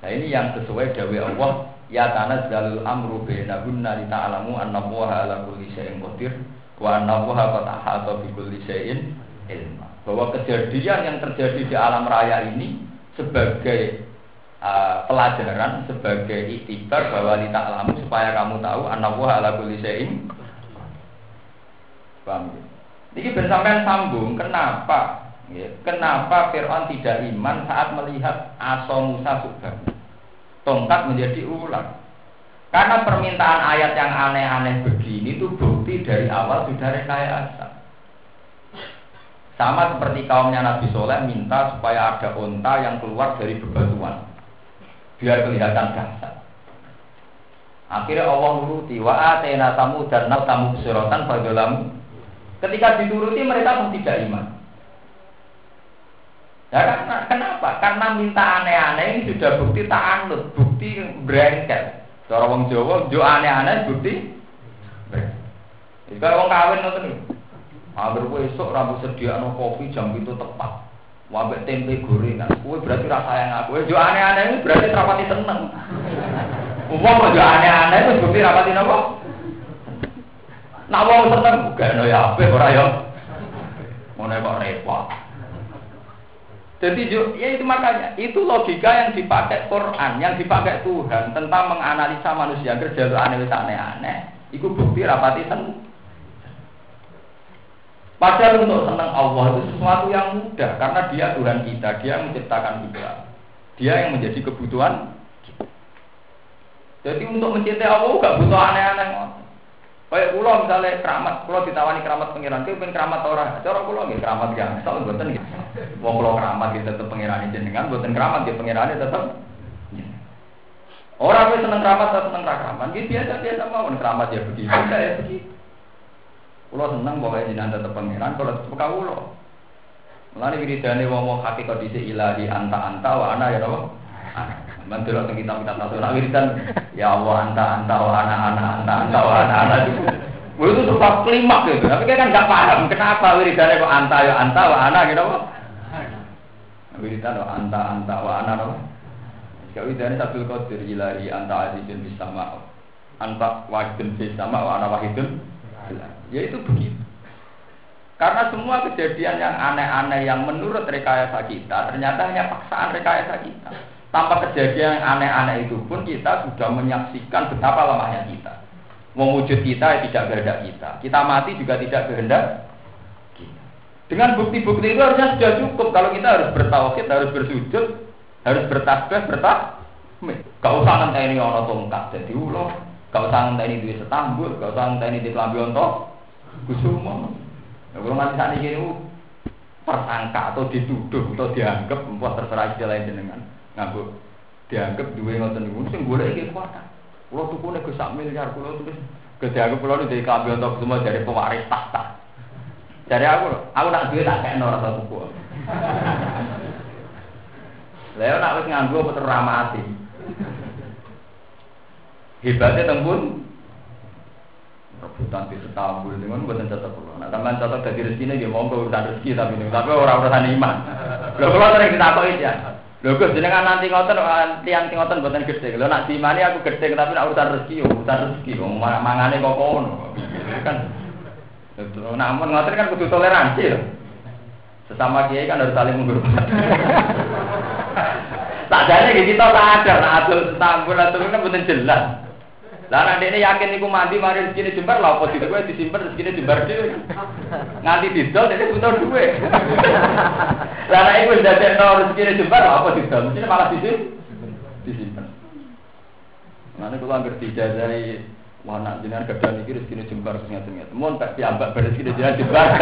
Nah ini yang sesuai dawe Allah ya tanah jalul amru bainahunna li ta'lamu anna ala kulli syai'in qadir wa nawaha qad ahata bi kulli ilma. Bahwa kejadian yang terjadi di alam raya ini sebagai uh, pelajaran, sebagai iktibar bahwa li ta'lamu supaya kamu tahu annallaha ala kulli syai'in Paham ya? Ini bersamaan sambung, kenapa? Ya, kenapa Fir'aun tidak iman saat melihat Aso Musa Subhana? tongkat menjadi ular. Karena permintaan ayat yang aneh-aneh begini itu dari awal sudah rekayasa. Sama seperti kaumnya Nabi Soleh minta supaya ada onta yang keluar dari bebatuan. Biar kelihatan dahsyat. Akhirnya Allah nuruti wa atena tamu dan nal tamu suratan fadolamu. Ketika dituruti mereka pun tidak iman. Ya karena kenapa? Karena minta aneh-aneh ini sudah bukti tak anut, bukti berengket. Cara wong Jawa jo aneh-aneh bukti. Kalau wong kawin ngoten niku. Angger kowe esuk rambut sediakno kopi jam itu tepat. Wabek tempe gorengan. Kowe berarti rasa yang aku. Jo aneh-aneh itu berarti rapati seneng. Umum jo aneh-aneh itu bukti rapati napa? Nak wong seneng bukan ya apik ora ya. Ngono kok repot. Jadi ya itu makanya itu logika yang dipakai Quran, yang dipakai Tuhan tentang menganalisa manusia kerja aneh-aneh. Itu bukti rapati seneng. Padahal untuk senang Allah itu sesuatu yang mudah karena dia Tuhan kita, dia yang menciptakan kita, dia yang menjadi kebutuhan. Jadi untuk mencintai Allah gak butuh aneh-aneh. Kayak pulau misalnya keramat, pulau ditawani keramat pangeran, itu pengen keramat orang. Cara pulau nggak keramat yang, soal buatan gitu. Wong pulau keramat kita tetap pangeran jenengan, buatan keramat dia pangeran tetap. Orang yang seneng keramat atau seneng keramat, gitu biasa biasa mau keramat ya begitu, ya begitu. Pulau seneng pokoknya jenengan tetap pangeran, kalau tetap kau pulau. Mulane wiridane wong wong hakikat dhisik ilahi anta anta wa ana ya Allah. Mantul teng kita kita tahu nak wiridan ya Allah anta anta wa ana ana anta anta wa ana ana itu. itu sebab klimak gitu. Tapi kan nggak paham kenapa wiridannya kok anta ya anta wa ana gitu apa? Wiridan anta anta wa ana apa? Kau wiridannya satu qadir ilahi anta azizun bis sama. Anta wahidun bis sama wa ana wahidun. Ya itu begitu. Karena semua kejadian yang aneh-aneh yang menurut rekayasa kita ternyata hanya paksaan rekayasa kita. Tanpa kejadian yang aneh-aneh itu pun kita sudah menyaksikan betapa lemahnya kita. Mewujud kita ya tidak kehendak kita. Kita mati juga tidak kehendak kita. Dengan bukti-bukti itu harusnya sudah cukup. Kalau kita harus bertauhid, harus bersujud, harus bertasbih, bertahmid. Gak usah ngenteni ono tongkat jadi ulo. Gak usah ngenteni duit setambul, gak usah ngenteni di kelambi ontok. Kusuma. Ya kalau nanti saat ini tersangka atau dituduh atau dianggap membuat terserah istilah jenengan nganggo dianggap duwe ngoten niku sing golek iki kuatan. Kulo tukune Gus sak miliar kulo tulis gede aku kulo dari kambi untuk semua dari pewaris tahta. Dari aku, aku nak duit tak kayak rasa tuku. Leo nak wis nganggo apa ramati. Hebatnya tembun rebutan di setambul dengan buatan catat pulau. Nah, teman catat dari rezeki ini dia mau urusan rezeki tapi ini, tapi orang urusan iman. Kalau kalau sering tahu ya. Lho Gus jenengan nanti ngoten tiang sing ngoten mboten gedhe. Lho nak dimani aku gedhe tapi nak urusan rezeki yo urusan rezeki wong mangane kok kono. Kan. Namun ngoten kan kudu toleransi lho. Sesama kiai kan harus saling menghormati. Tak jane kita sadar nak adol setambul atau kan mboten jelas. Lah nek dene yakin iku mandi mari rezekine jembar lha apa ditu kowe disimpen rezekine jembar dhewe. Nganti didol dene butuh duwe. Lah nek iku ndadekno rezekine jembar lha apa didol mesti malah disimpen. Disimpen. Mane kula anggere dijajahi wana jenengan kedhan iki rezekine jembar terus ngaten-ngaten. Mun tak piambak bar rezekine jenengan jembar.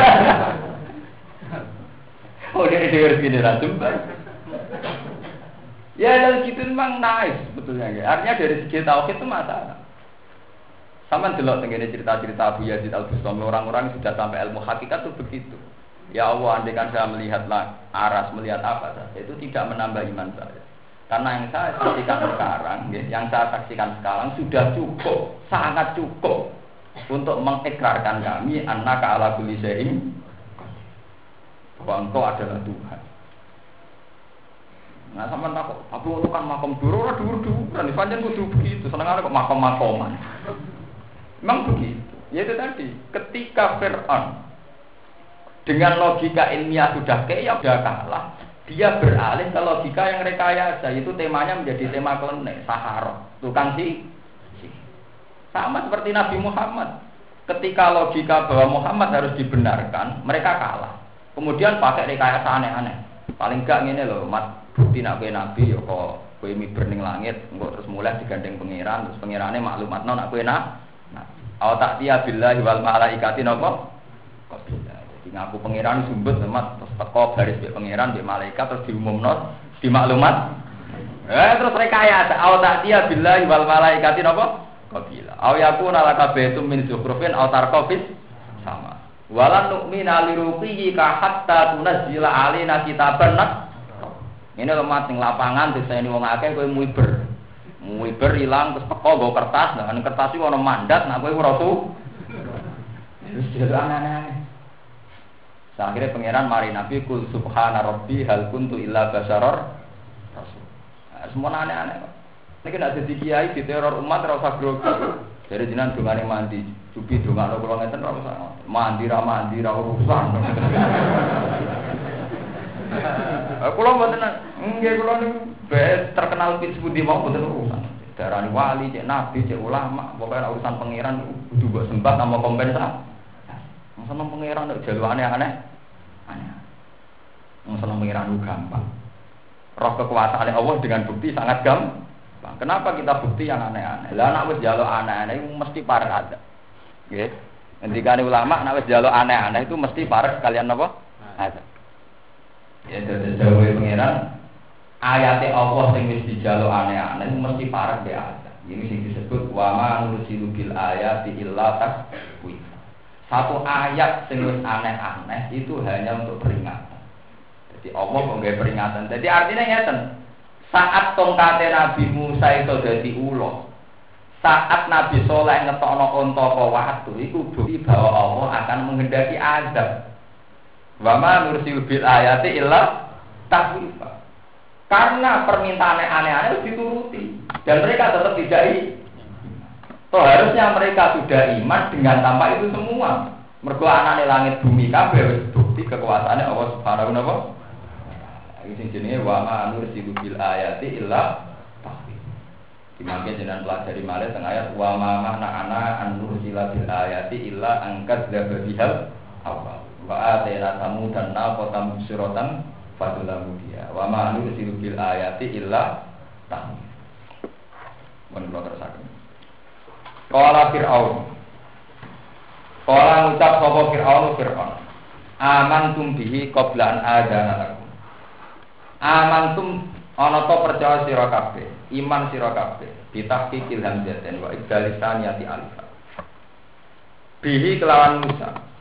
Oh, dia dhewe rezekine ra jembar. Ya, dan gitu memang nice sebetulnya. Artinya dari segi tauhid itu masalah. Sama delok tenggene cerita-cerita Abu Yazid Al Bustami orang-orang sudah sampai ilmu hakikat itu begitu. Ya Allah, andai kan saya melihat aras, melihat apa saja, itu tidak menambah iman saya. Karena yang saya saksikan sekarang, ya, yang saya saksikan sekarang sudah cukup, sangat cukup untuk mengikrarkan kami anak ala kulli bahwa engkau adalah Tuhan. Nah sama tak aku kan makom dulu, dulu dulu, dan panjang kudu begitu, seneng kok makom makoman. Memang begitu. Ya itu tadi, ketika Fir'aun dengan logika ilmiah sudah kayak sudah kalah, dia beralih ke logika yang rekayasa. Itu temanya menjadi tema klenek, sahara, tukang si. Sama seperti Nabi Muhammad. Ketika logika bahwa Muhammad harus dibenarkan, mereka kalah. Kemudian pakai rekayasa aneh-aneh. Paling gak ngene lho, mat bukti nak nabi ya kok kowe miber ning langit, engko terus mulai digandeng pangeran, terus pangerane maklumat nak kowe nak. Nah, aw tak tiya billahi wal malaikati napa? Bisa. Jadi ngaku pangeran sumbut mat terus teko baris mbek pangeran mbek malaikat terus diumumno di maklumat. Eh terus rekayasa aw tak tiya billahi wal malaikati napa? Qabila. Aw yakuna laka baitum min zukhrufin aw tarqafis sama. Walan nu'mina liruqiyi ka hatta tunazzila alaina kitaban. Ini lemah ning lapangan desa ini wong akeh kowe muiber. Muiber ilang terus teko nggo kertas, nah kertas iki ana mandat nak kowe ora. Wis jadi aneh-aneh. Akhirnya pangeran mari Nabi kul subhana rabbi hal kuntu illa basaror. Nah, semua aneh-aneh. Ini nak jadi kiai di teror umat rasa grogi. Jadi jinan dungane mandi, cuci dungane kula ngeten ora usah. Mandi ra mandi urusan. Kula mboten nggih kula niku terkenal pit sepundi mau mboten urusan. Darani wali, cek nabi, cek ulama, pokoknya urusan pangeran kudu mbok sembah sama kompensasi. Wong seneng pangeran nek jalu aneh-aneh. Aneh. Wong seneng pangeran gampang. Roh kekuasaan Allah dengan bukti sangat gampang. Kenapa kita bukti yang aneh-aneh? Lah anak wis jaluk aneh-aneh itu mesti parek ada. Nggih. Ngendikane ulama anak wis jaluk aneh-aneh itu mesti parek kalian apa? Ada. Ya dari jauh pengiran ayat Allah sing wis dijaluk aneh-aneh mesti parek be ada. Ini sing disebut wa ma nursilu bil ayati illa takwif. Satu ayat sing wis aneh-aneh itu hanya untuk peringatan. Jadi Allah kok peringatan. Jadi artinya ngeten, saat tongkate Nabi Musa itu jadi ulo, saat Nabi Soleh ngetokno onto waktu, itu bukti bahwa Allah akan menghendaki azab. Wama nursil bil ayati illa takwifa. Karena permintaan aneh-aneh dituruti dan mereka tetap tidak So harusnya mereka sudah iman dengan tanpa itu semua. Mergo anane langit bumi kabeh bukti kekuasaannya Allah Subhanahu wa ini sing jenenge wa ma nursilu bil ayati illa tahwil. Dimangke jenengan pelajari malih teng ayat wa ma mana ana an bil ayati illa angkat dzabihal awal. Wa atayna samudan naqatan siratan fadulamu dia. Wa ma nursilu bil ayati illa tahwil. Mun kula terusaken. Qala Fir'aun. Qala ngucap sapa Fir'aun Fir'aun. Amantum bihi qabla an adana lakum. Amantum ana to percaya sira iman sira kabeh, bitahqiqil hamzatin wa ibdalisaniyati alif. Bihi kelawan Musa.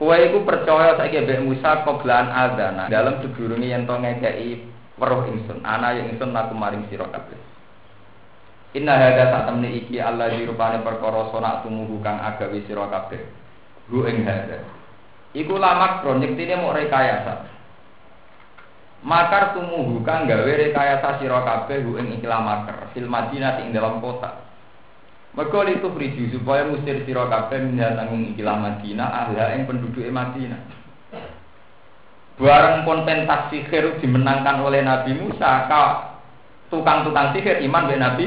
Kowe iku percaya saiki mbek Musa koblan adana dalam sedurunge yen to ngekeki weruh ingsun, ana yang ingsun aku maring sira kabeh. Inna hada sak temne iki Allah dirupane perkara sona tumuhu kang agawe sira kabeh. Hu ing hada. Iku lamak kro nyektine mok rekayasa. Makar tumuhu kang gawe rekayasa sira kabeh hu ing ikhlas makar ing dalam kota. Mergo itu priju supaya musir sira kabeh menyang ikhlas Madinah ahla ing penduduk Madinah. Barang konten sihir dimenangkan oleh Nabi Musa, ka tukang-tukang sihir iman be Nabi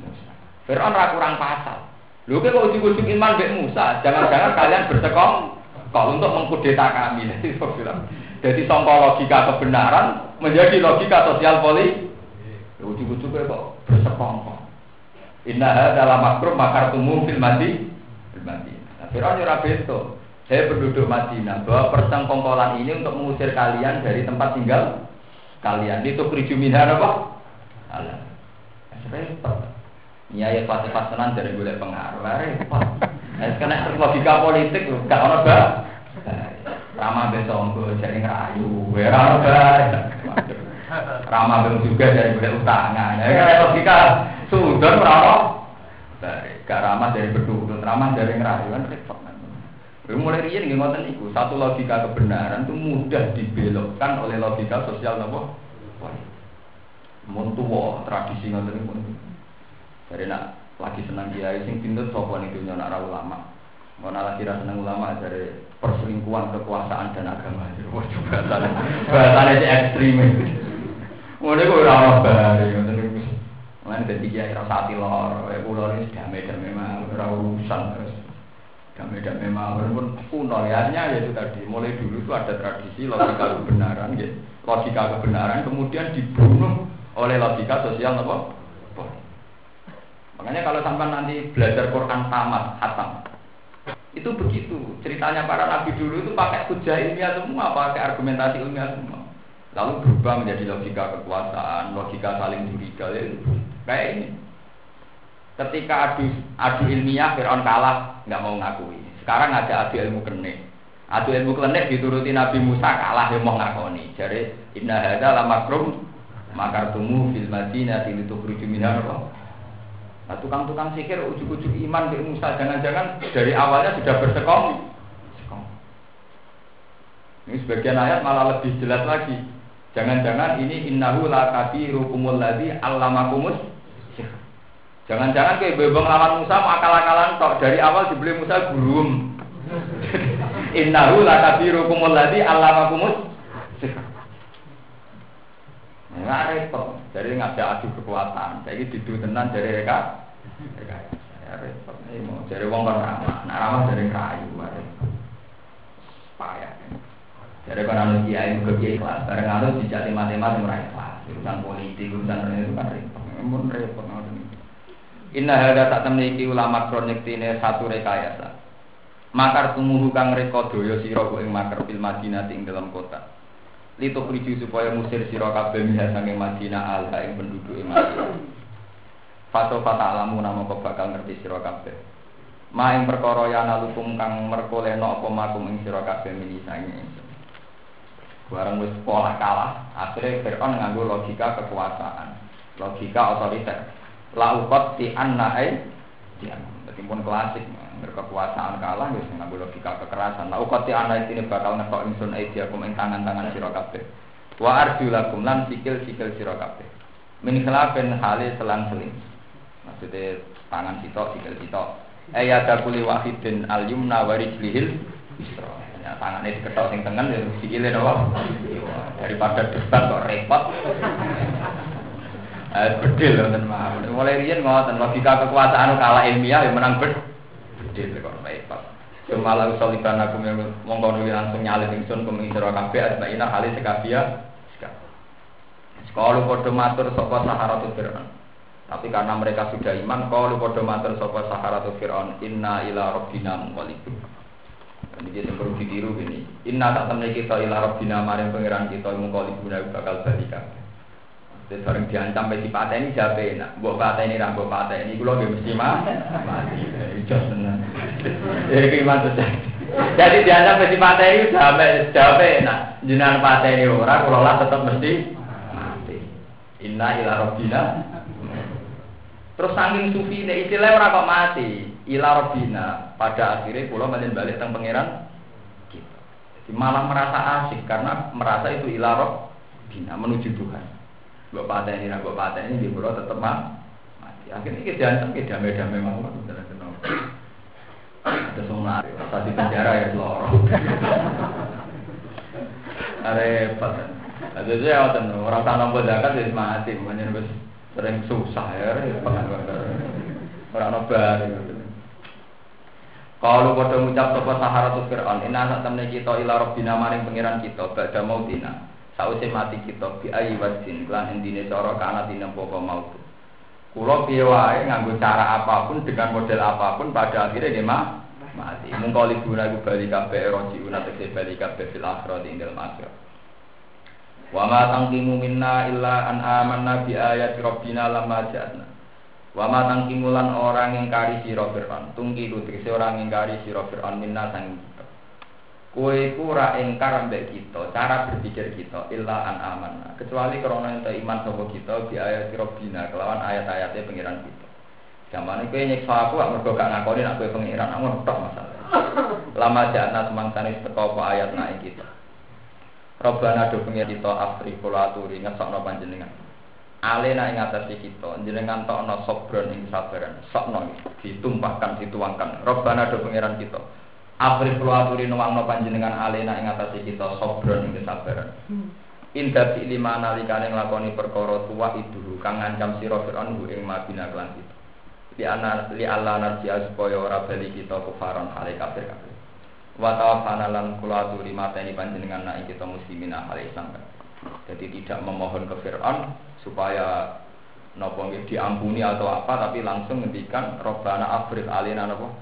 Musa. Fir'aun ra kurang pasal. Lho kok ujug-ujug iman be Musa, jangan-jangan kalian bersekong kalau untuk mengkudeta kami. Jadi bilang, jadi songko logika kebenaran menjadi logika sosial politik. Ujung-ujung kok bersekongkol. Inna dalam makrum makar tumum fil mati fil mati. Nah, Fir'aun ora beto. Saya penduduk Madinah bahwa persengkongkolan ini untuk mengusir kalian dari tempat tinggal kalian. Itu keriju minhar apa? Allah. Repot. Iya ya pasti pasanan dari gue pengaruh. Repot. Nah, karena logika politik gak ono bah. Rama besok jadi ngerayu, rama baik. Rama beng juga jadi boleh utangan. Ya logika rama. Baik, gak ramah dari berduduk, ramah dari ngerayu kan repot. Mulai rian nggih ngoten iku, satu logika kebenaran itu mudah dibelokkan oleh logika sosial nopo. Mun tuwa tradisi ngoten niku. Jadi nak lagi senang dia, sing pinter sapa niku nyonak ulama. Mana lagi rasa seneng ulama dari perselingkuhan kekuasaan dan agama. Wah si ekstrim. Mulai gue ramah bari, Mana jadi kiai rasa hati lor, pulau ini damai damai mah, urusan terus. damai-damai mawar pun kuno. Ya ya itu tadi. Mulai dulu itu ada tradisi logika kebenaran ya. Logika kebenaran kemudian dibunuh oleh logika sosial apa? Makanya kalau sampai nanti belajar Quran tamat hatam itu begitu. Ceritanya para nabi dulu itu pakai hujah ilmiah semua pakai argumentasi ilmiah semua. Lalu berubah menjadi logika kekuasaan logika saling curiga ya, kayak ini Ketika adu adu ilmiah Fir'aun kalah, nggak mau ngakui. Sekarang ada adu ilmu kenek. Adu ilmu kenek dituruti Nabi Musa kalah dia mau ngakoni. Jadi inna hada la makrum makartumu fil madinah litukhruju minha Nah, tukang-tukang sikir ujuk-ujuk iman ke Musa jangan-jangan dari awalnya sudah bersekong. Ini sebagian ayat malah lebih jelas lagi. Jangan-jangan ini innahu la kabirukumul ladzi allamakumus Jangan-jangan kayak bebong lawan Musa mau akal-akalan tok dari awal dibeli Musa gurum. Innahu lakabirukum alladzi allamakumus Nah, repot. Jadi ngajak adu kekuatan. Jadi didu tenan dari mereka. Mereka ya repot. Ini mau dari wong kan ramah. Nah ramah dari kayu. Payah. Jadi kalau anu kiai ke kiai kelas, bareng anu dijati matematik mulai kelas. Urusan politik, urusan itu kan repot. Mun repot Inna hada tak temniki ulama kronektine satu rekayasa. Makar tumuhu kang reka daya sira ing makar fil Madinah ing dalam kota. Litu kriju supaya musir sira kabeh miha saking Madinah alha ing penduduk ing Madinah. Fato fata alamu nama kau bakal ngerti sira kabeh. Ma ing perkara yana lukum kang merkoleno apa makum ing sira kabeh sange. Barang wis pola kalah, akhirnya Fir'aun nganggo logika kekuasaan, logika otoriter laukot di anna. Ai pun klasik berkekuasaan kalah ya ngambil logika kekerasan. Laukot di anna ini bakal ngetok insun ai dia ing tangan-tangan sira kabeh. Wa arjulakum lan sikil-sikil sira kabeh. Min khilafin hale selang-seling maksudnya tangan sitok sikil sitok. Ayat kuli wahidin al yumna wa rijlihil isra. Ya tangannya diketok sing tengen ya sikile doang daripada debat kok repot bedil wonten mawon. Mulai riyen ngoten logika kekuasaan kalah ilmiah yang menang bed. Bedil kok repot. Semalah usoliban aku mongko nuli langsung nyalin ingsun kuming sira kabeh asmaina hale sekabia. Sekolah padha matur sapa saharatu Fir'aun. Tapi karena mereka sudah iman, kalau padha matur sapa saharatu Fir'aun, inna ila rabbina munqalibun. Ini jadi perlu ditiru gini. Inna tak temui kita ila rabbina maring pangeran kita munqalibun bakal balik kabeh. Jadi bareng diancam di patah ini siapa enak. Buat patah ini rambut patah ini, gue lagi mesti mati. Jos. Jadi gimana tuh? Jadi diancam di patah ini sampai siapa enak. Jinan patah ini orang, kalau lah tetap mesti mati. Inna ila robbina. Terus saking sufi ini istilah orang kok mati. Ila robbina. Pada akhirnya pulau balik balik tentang pangeran. Jadi malah merasa asik karena merasa itu ila robbina menuju Tuhan. Gue patah ini, gue patah ini, di pulau tetap mah mati. Akhirnya kita jangan kita damai-damai kenal. Ada semua tadi penjara ya seloro. Repot. Ada juga ya orang tanam zakat jadi mati, makanya harus sering susah ya, orang nobar. Kalau pada mengucap sopo sahara tu Fir'aun, ina saat temen kita ila robbina maring pengiran kita, bada mau tina. Sausé mati kita bi ayi wasin lan endine cara kana tinempo apa mau. Kulo piye wae nganggo cara apa pun dengan model apa pun pada akhirnya nggih mah mati. Mung kali guna iku bali kabeh roji una tegese bali kabeh fil akhirat ing dalem akhirat. Wa ma tangkimu minna illa an amanna bi ayati rabbina lamma ja'na. Wa ma tangkimulan orang yang kari sira Fir'aun. Tungki ku orang yang kari sira Fir'aun minna sang Kue kura engkar ambek kita, cara berpikir kita illa an aman. Kecuali karena ente iman sopo kita di ayat robina kelawan ayat-ayatnya pengiran kita. Zaman itu nyeksa aku, aku mergo gak ngakoni aku pengiran, aku ngetok masalah. Lama jana semangsanis teko ayat naik kita. Robbana do pengir kita afri kula aturi ngesokno panjenengan. Alena ing atase kita, jenengan tokno sobron ing sabaran, sokno ditumpahkan dituangkan. Robbana do pengiran kita. April kula aturi nuwangno panjenengan alena ing atase kita sobron ing kesabaran. Hmm. Indah fi lima nalikane nglakoni perkara tuwa itu kang ngancam sira Firaun ing Madinah lan kita. li ana li Allah narji'a supaya ora bali kita kufaron hale kafir kafir wa tawaffana lan kula aturi mateni panjenengan nek kita muslimin hal Islam jadi tidak memohon ke Fir'aun supaya nopo diampuni atau apa tapi langsung ngendikan robbana afrid alina nopo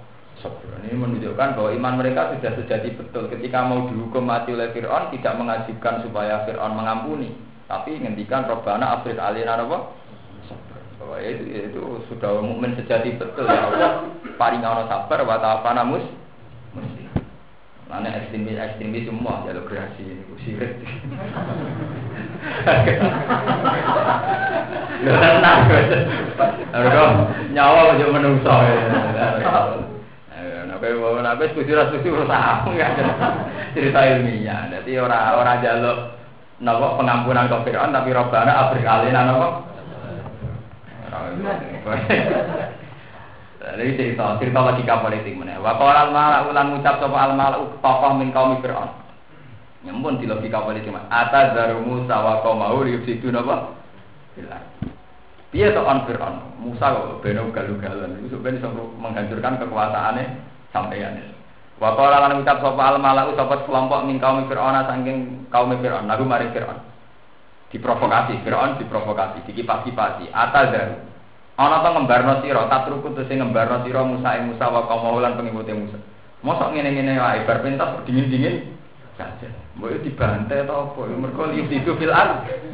sabr ini menunjukkan bahwa iman mereka sudah sejati betul. Ketika mau dihukum mati oleh Fir'aun tidak mengajukan supaya Fir'aun mengampuni tapi ngendikan robbana afrid alina nopo bahwa itu, itu sudah mukmin sejati betul. Ya Allah paling ono sabar wa ta'afana mus muslim Mana ekstremis ekstremis semua jalur kreasi ini sirik. Harga nyawa aja menungso. Nah, kowe nek wis kudu ra setuju ora ya. Cerita ilmiah. Dadi ora ora jaluk napa pengampunan ke Fir'aun tapi robana abrik alina napa? Jadi cerita, cerita logika politik mana? Wakal al malau ulan ngucap sopa al malau tokoh min kaum Fir'aun. Nyempun di logika politik mana? Atas dari Musa wa kaum mau situ napa? Bilang. Dia on Fir'aun. Musa kok beno galu-galan. Itu sebenarnya menghancurkan kekuasaannya sampeyan. Wakal al ngucap sopa al malau sopa kelompok min kaum Fir'aun saking kaum Fir'aun. Lalu mari Fir'aun. Diprovokasi, Fir'aun diprovokasi, dikipas-kipasi. Atas dari Ana to ngembarno sira, tatruku te sing ngembarno sira Musa ing Musa wa kaum lan pengikuti Musa. Mosok ngene-ngene wae bar pentas dingin-dingin saja. Mbok dibantai atau apa? Lihat itu fil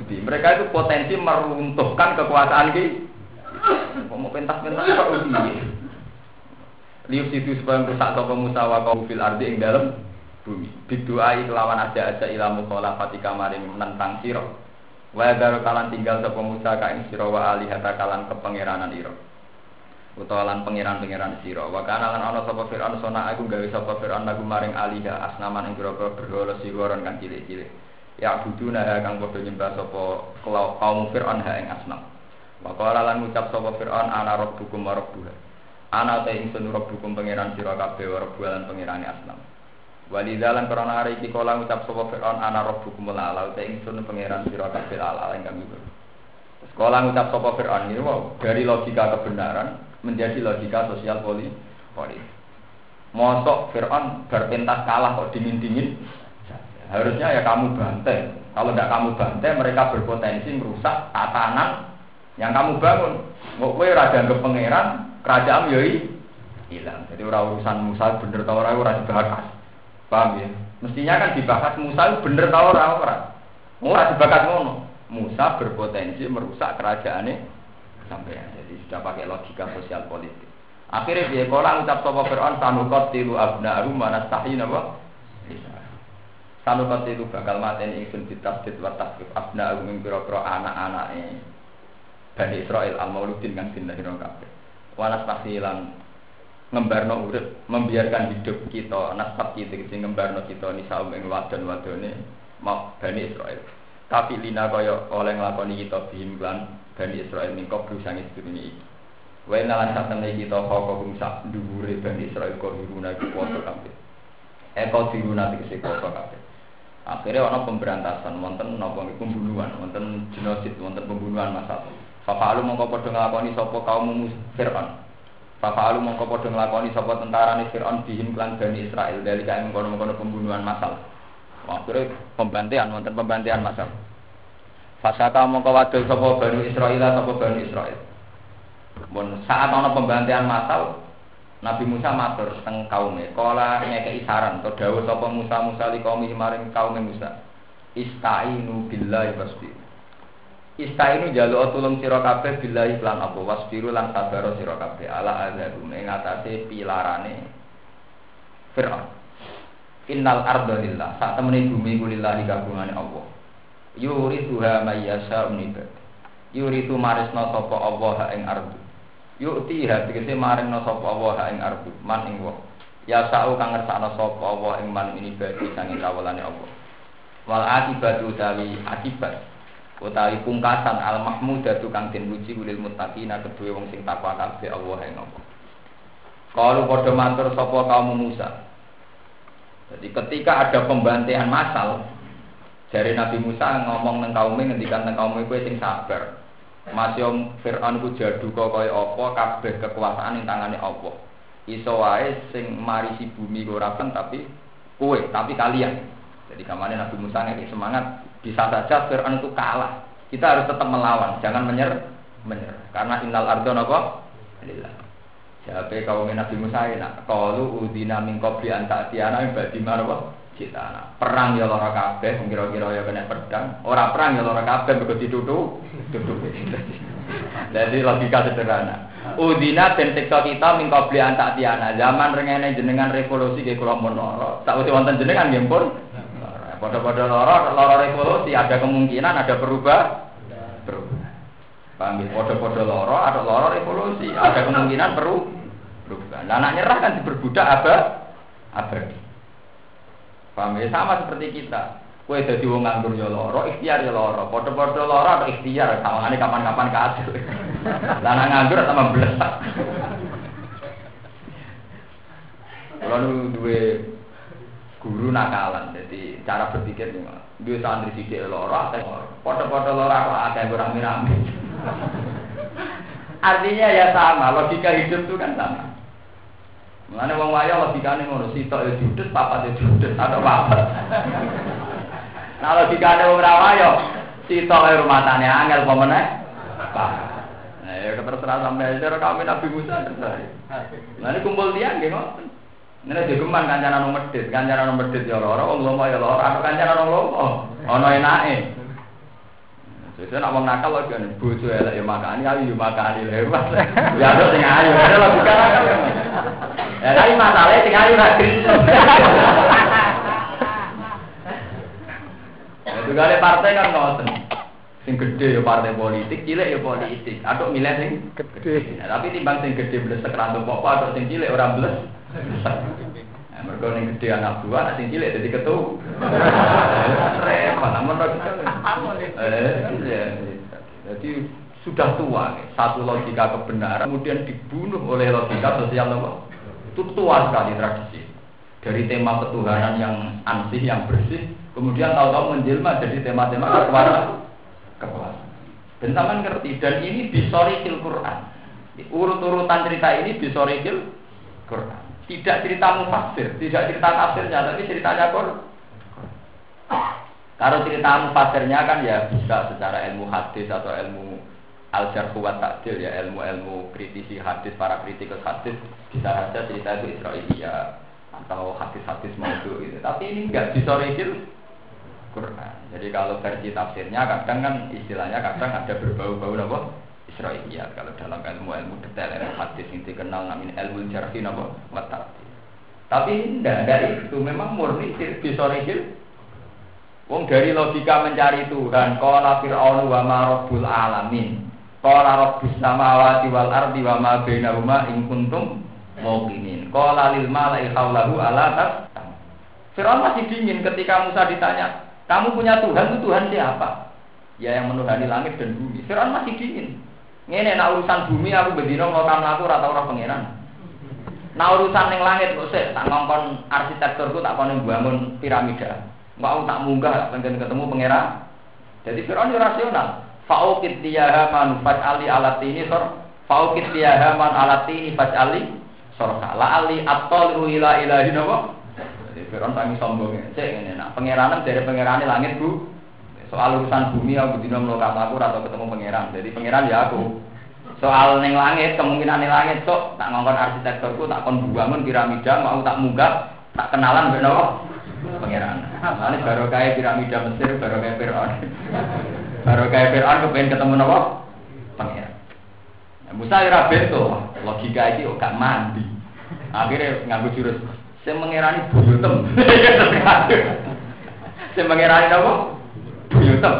Mereka itu potensi meruntuhkan kekuasaan ki. Mau pentas-pentas kok. Lihat itu supaya merusak toko Musa wa kaum fil ardi ing dalam bumi. Biduai kelawan aja-aja ilamu kola fatika maring menentang sira. Wa daru kalan tinggal sapa Musa ka ing sira wa alihata kalan kepangeranan ira. Utawa lan pangeran-pangeran sira. Wa kana lan ana sapa sona aku gawe sapa Firaun lagu maring aliha asnaman ing pira-pira berhala sigoron kan cilik-cilik. Ya buduna kang padha nyembah sapa kaum Firaun ha ing asnam. Wa qala lan ngucap sapa Firaun ana rabbukum wa rabbuha. Ana ta ingsun rabbukum pangeran sira kabeh wa lan pangerane asnam. Walidalan karena hari ini kala ngucap sapa Fir'aun ana rabbukum ala ta ingsun pangeran sira kabeh ala ingkang itu. Sekolah ngucap sapa Fir'aun ini wow, dari logika kebenaran menjadi logika sosial politik. Mosok Fir'aun berpentas kalah kok dingin-dingin. Harusnya ya kamu bantai. Kalau tidak kamu bantai, mereka berpotensi merusak tatanan yang kamu bangun. Kok kowe raja ke pangeran, kerajaan yoi hilang. Jadi orang urusan Musa bener tau ora ora dibahas. Paham ya? Mestinya kan dibahas Musa bener tau ora ora. Ora dibahas ngono. Musa berpotensi merusak kerajaannya sampai jadi sudah pakai logika sosial politik. Akhirnya dia kolang ucap sapa Fir'aun sanukot tilu abna'ahu mana sahi napa? Sanukot tilu bakal mateni ingsun ditasdid wa tasdid abna'ahu ing pira-pira anak-anake Bani Israel al-Mauludin kang dinahira kabeh. Wanas tahsilan ngembarno urip, membiarkan hidup kita nasab kita sing ngembarno kita ni saum ing wadon wadone mau Bani Israel. Tapi lina kaya oleh nglakoni kita bihim lan Bani Israel ning kobru sang sedurunge iki. Wae nalan sak temne kita kok sak dhuwure Bani Israel kok diruna kuwasa kabeh. Eko diruna tegese kuwasa kabeh. Akhirnya ono pemberantasan, wonten napa pembunuhan, wonten genosid, wonten pembunuhan masal. Fafalu mongko padha nglakoni sapa kaum Fir'aun. Alu mongko padha nglakoni sapa tentara ni Firaun bihim klan Bani Israel dari kaya mengkono-mengkono pembunuhan massal. Akhirnya pembantian wonten pembantian massal. Fasaka mongko wadul sapa Bani Israel sapa Bani Israel. Mun saat ana pembantian massal Nabi Musa matur teng kaume, kala ngekeki saran to dawuh sapa Musa Musa li kaum maring kaum Musa. Istainu billahi wasbir. Istainu jaluk tulung sira kabeh billahi lan apa wasbiru lan sabar sira kabeh ala azabum ing atase pilarane Firaun. Innal arda lillah, sak temene bumi ku lillahi kagungane Allah. Yurituha may yasha ibad. Yuritu marisna sapa Allah ing ardu. Yukti ha tegese maringna sapa Allah ing ardu, man ing wong. Ya sa'u kang ngersakna sapa Allah ing man ini bagi sanging kawulane Allah. Wal akibatu tawi akibat utawi pungkasan al mahmudatu kang den puji ulil muttaqina kedue wong sing takwa kabeh Allah ing Allah. Kalau padha matur sapa kaum Musa. Jadi ketika ada pembantaian massal dari Nabi Musa ngomong nang kaum ngendikan nang kaum kowe sing sabar. Masih Fir'aun ku jadu kok kaya apa kabeh kekuasaan ing tangane Allah. Iso wae sing marisi bumi ora tapi kue, tapi kalian. Jadi kemarin Nabi Musa ngeki semangat, bisa saja Fir'aun itu kalah. Kita harus tetap melawan, jangan menyer, menyer. Karena innal ardo nopo, lillah. Siapa kaum Nabi Musa nak kalu udina min qabli an ta'tiyana badi marwa cita perang ya lara kabeh kira-kira ya kena pedang. Ora perang ya lara kabeh mergo ditutu tutup jadi logika sederhana. Udina dan siksa kita min qabli an zaman rengene jenengan revolusi ke kula mun tak usah wonten jenengan pun pada-pada lara lara revolusi ada kemungkinan ada berubah berubah Paham ya? Podo-podo loro atau loro revolusi, ada kemungkinan perlu berubah. Nah, anak nyerah kan diperbudak abad abadi. Paham ya? Sama seperti kita. Kue jadi wong nganggur ya loro, ikhtiar ya loro. Podo-podo loro atau ikhtiar, sama ini kapan-kapan kasil. Lah anak nganggur sama belesak. Lalu dua guru nakalan, jadi cara berpikir nih, dua santri sidik loro, atau foto-foto loro, ada yang rame-rame. Artinya ya sama, logika hidup itu kan sama. Mengenai wong waya logikanya ngono, sitok ya judes, papat ya judes, atau papat. Nah logikanya wong rawaya, sitok ya rumah tanya angel pemenang, Nah ya terserah sampai aja kami Nabi Musa terserah. Nah ini kumpul tiang gitu. Ini jogeman kancanan nomor medit, kancanan nomor medit ya loro, wong lomo ya loro, atau kancanan wong lomo, ono enake. Jadi nak wong nakal lagi kan bojo elek ya makani ayu ya makani lewat. Ya ada sing ayu, ada lagi kan. Ya tapi masalahnya sing ayu ra kriso. Itu kali partai kan ngoten. Sing gede ya partai politik, cilik ya politik. Atau milih sing gede. Nah, tapi timbang sing gede blesek rantuk apa atau sing cilik ora blesek. Nah, mereka yang gede anak dua, anak sing cilik jadi ketua. Repot, namun eh, Jadi sudah tua, satu logika kebenaran, kemudian dibunuh oleh logika sosial nomor. Itu tua sekali tradisi. Dari tema ketuhanan yang ansih, yang bersih, kemudian tahu-tahu menjelma jadi tema-tema kekuasaan. Kekuasaan. Dan taman ngerti, dan ini bisorikil Quran. Urut-urutan cerita ini bisorikil Quran. Tidak cerita mufasir, tidak cerita tafsirnya, tapi ceritanya Quran. Kalau cerita mufasirnya kan ya bisa secara ilmu hadis atau ilmu al wa ta'dil ya ilmu-ilmu kritisi hadis para kritikus hadis bisa saja cerita itu Israelia atau hadis-hadis maudhu itu. Tapi ini enggak disorikil Quran. Jadi kalau versi tafsirnya kadang kan istilahnya kadang ada berbau-bau apa? Israiliyat ya, kalau dalam ilmu-ilmu detail ilmu hadis yang dikenal namanya ilmu jarhi nama watati. Tapi tidak ada itu memang murni bisa regil. Wong dari logika mencari Tuhan, qala fir'aunu wa ma rabbul alamin. Qala rabbus samawati wal ardi wa ma bainahuma in kuntum muqinin. Qala lil mala'i haulahu ala tas. Fir'aun masih dingin ketika Musa ditanya, "Kamu punya Tuhan, itu Tuhan siapa?" Ya yang menuhani langit dan bumi. Fir'aun masih dingin. Ngene nak urusan bumi aku bendino ngelokam aku ora tau ora pangeran. Nah urusan ning langit kok sik tak ngongkon arsitekturku tak kono bangun piramida. Mau tak munggah pengen ketemu pangeran. Jadi Firaun yo rasional. Fa'ukit tiyaha man ali alatini sor. Fa'ukit tiyaha man alatini ali sor. La ali atol ila ilahi napa? Jadi Firaun sangi sombong. Cek ngene nak pangeranan dari pangerane langit Bu. Soal urusan bumi aku dino melokap aku atau ketemu pangeran. Jadi pangeran ya aku. Soal neng langit, kemungkinan neng langit sok tak ngongkon arsitekturku, tak kon bangun piramida, mau tak munggah, tak kenalan nopo? Pangeran. Ini baru kayak piramida Mesir, baru kayak Fir'aun. baru kayak Fir'aun kepengen ketemu nopo? Pangeran. Nah, Musa ora beto, logika iki gak mandi. Akhirnya nganggo jurus sing mengerani buyutem. Sing mengerani nopo? Buyutem.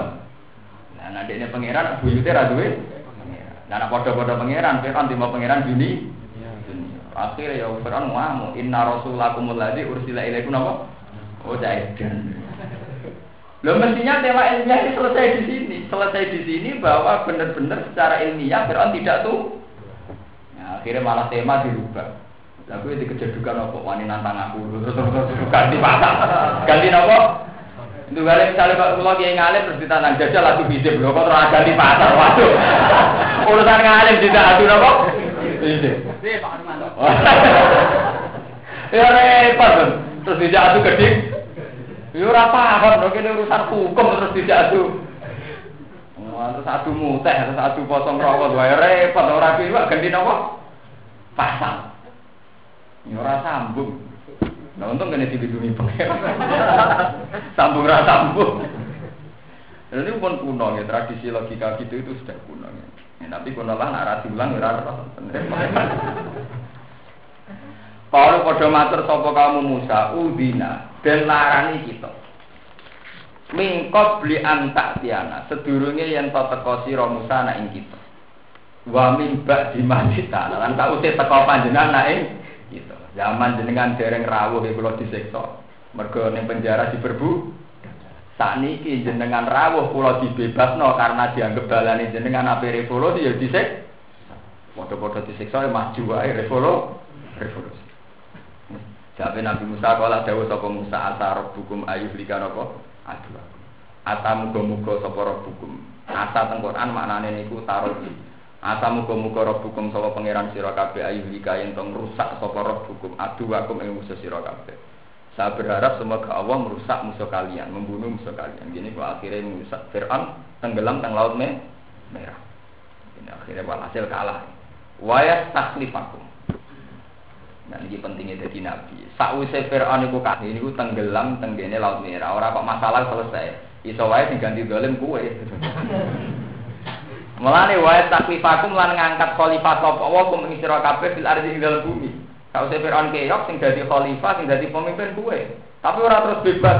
Nah, nanti ini pangeran buyutnya raduwe. Nah, nak podo-podo pangeran, Fir'aun timba pangeran Juni. Akhirnya ya Fir'aun ngamuk, inna rasulakumul ladzi ursila ilaikum apa? Oh, jaidan. Lo mestinya tema ilmiah ini selesai di sini, selesai di sini bahwa benar-benar secara ilmiah Fir'aun tidak tuh. Nah, akhirnya malah tema dirubah. Lalu itu kejadukan apa? Wani nantang aku, terus terus ganti pasal, ganti apa? Itu kali misalnya Pak Kulo kiai ngalim terus ditanam jajal lagu bisa belum kok terus ada di pasar waduh. Urusan ngalim tidak adu apa? Armando. Ya repot kan. Terus tidak adu gede. Ya ora paham, lho kene urusan hukum terus tidak adu. Wah, terus adu muteh, terus adu potong rokok, wae repot ora kiwa ganti napa? Pasang. Ya ora sambung. Nah untung kena dilindungi pengen. sambung rasa sambung. Dan ini pun kuno ya, tradisi logika gitu itu sudah kuno ya. ya tapi kuno lah narasi ulang ya rara. Kalau pada matur sopo kamu Musa, udina dan larani kita. Mingkot beli antak tiana, sedurunge yang to teko sira Musa nak ing kita. Wa min ba'di madita, lan usih teko panjenengan nak ing Zaman jenengan dereng rawuh ya kula disiksa. Mergo ning penjara diberbu. Sakniki jenengan rawuh kula dibebasno karena dianggap dalane jenengan ape revolusi ya disik. Padha-padha disiksa ya maju wae revolusi. Revolusi. Jabe Nabi Musa kala dawuh sapa Musa asar hukum ayuh likan apa? Aduh. Ata muga-muga sapa hukum. Asa teng Quran maknane taruh Asa muga-muga rabbukum sapa pangeran sira kabeh ayu lika yen tong rusak sapa rabbukum adu wakum ing musuh sira kabeh. Saya berharap semoga Allah merusak musuh kalian, membunuh musuh kalian. Gini kok akhirnya merusak Fir'aun tenggelam teng laut me merah. Ini akhirnya walhasil kalah. Wayas taklifakum. Nah ini pentingnya jadi nabi. Sausai Fir'aun kasih ini tenggelam tenggene laut merah. Orang kok masalah selesai. Iso diganti dolim kue. Mulane wae taklifakum lan ngangkat khalifah sapa wa kum ing sira kabeh fil ardi ing dalem bumi. Kau se Firaun keok sing dadi khalifah sing dadi pemimpin kuwe. Tapi ora terus bebas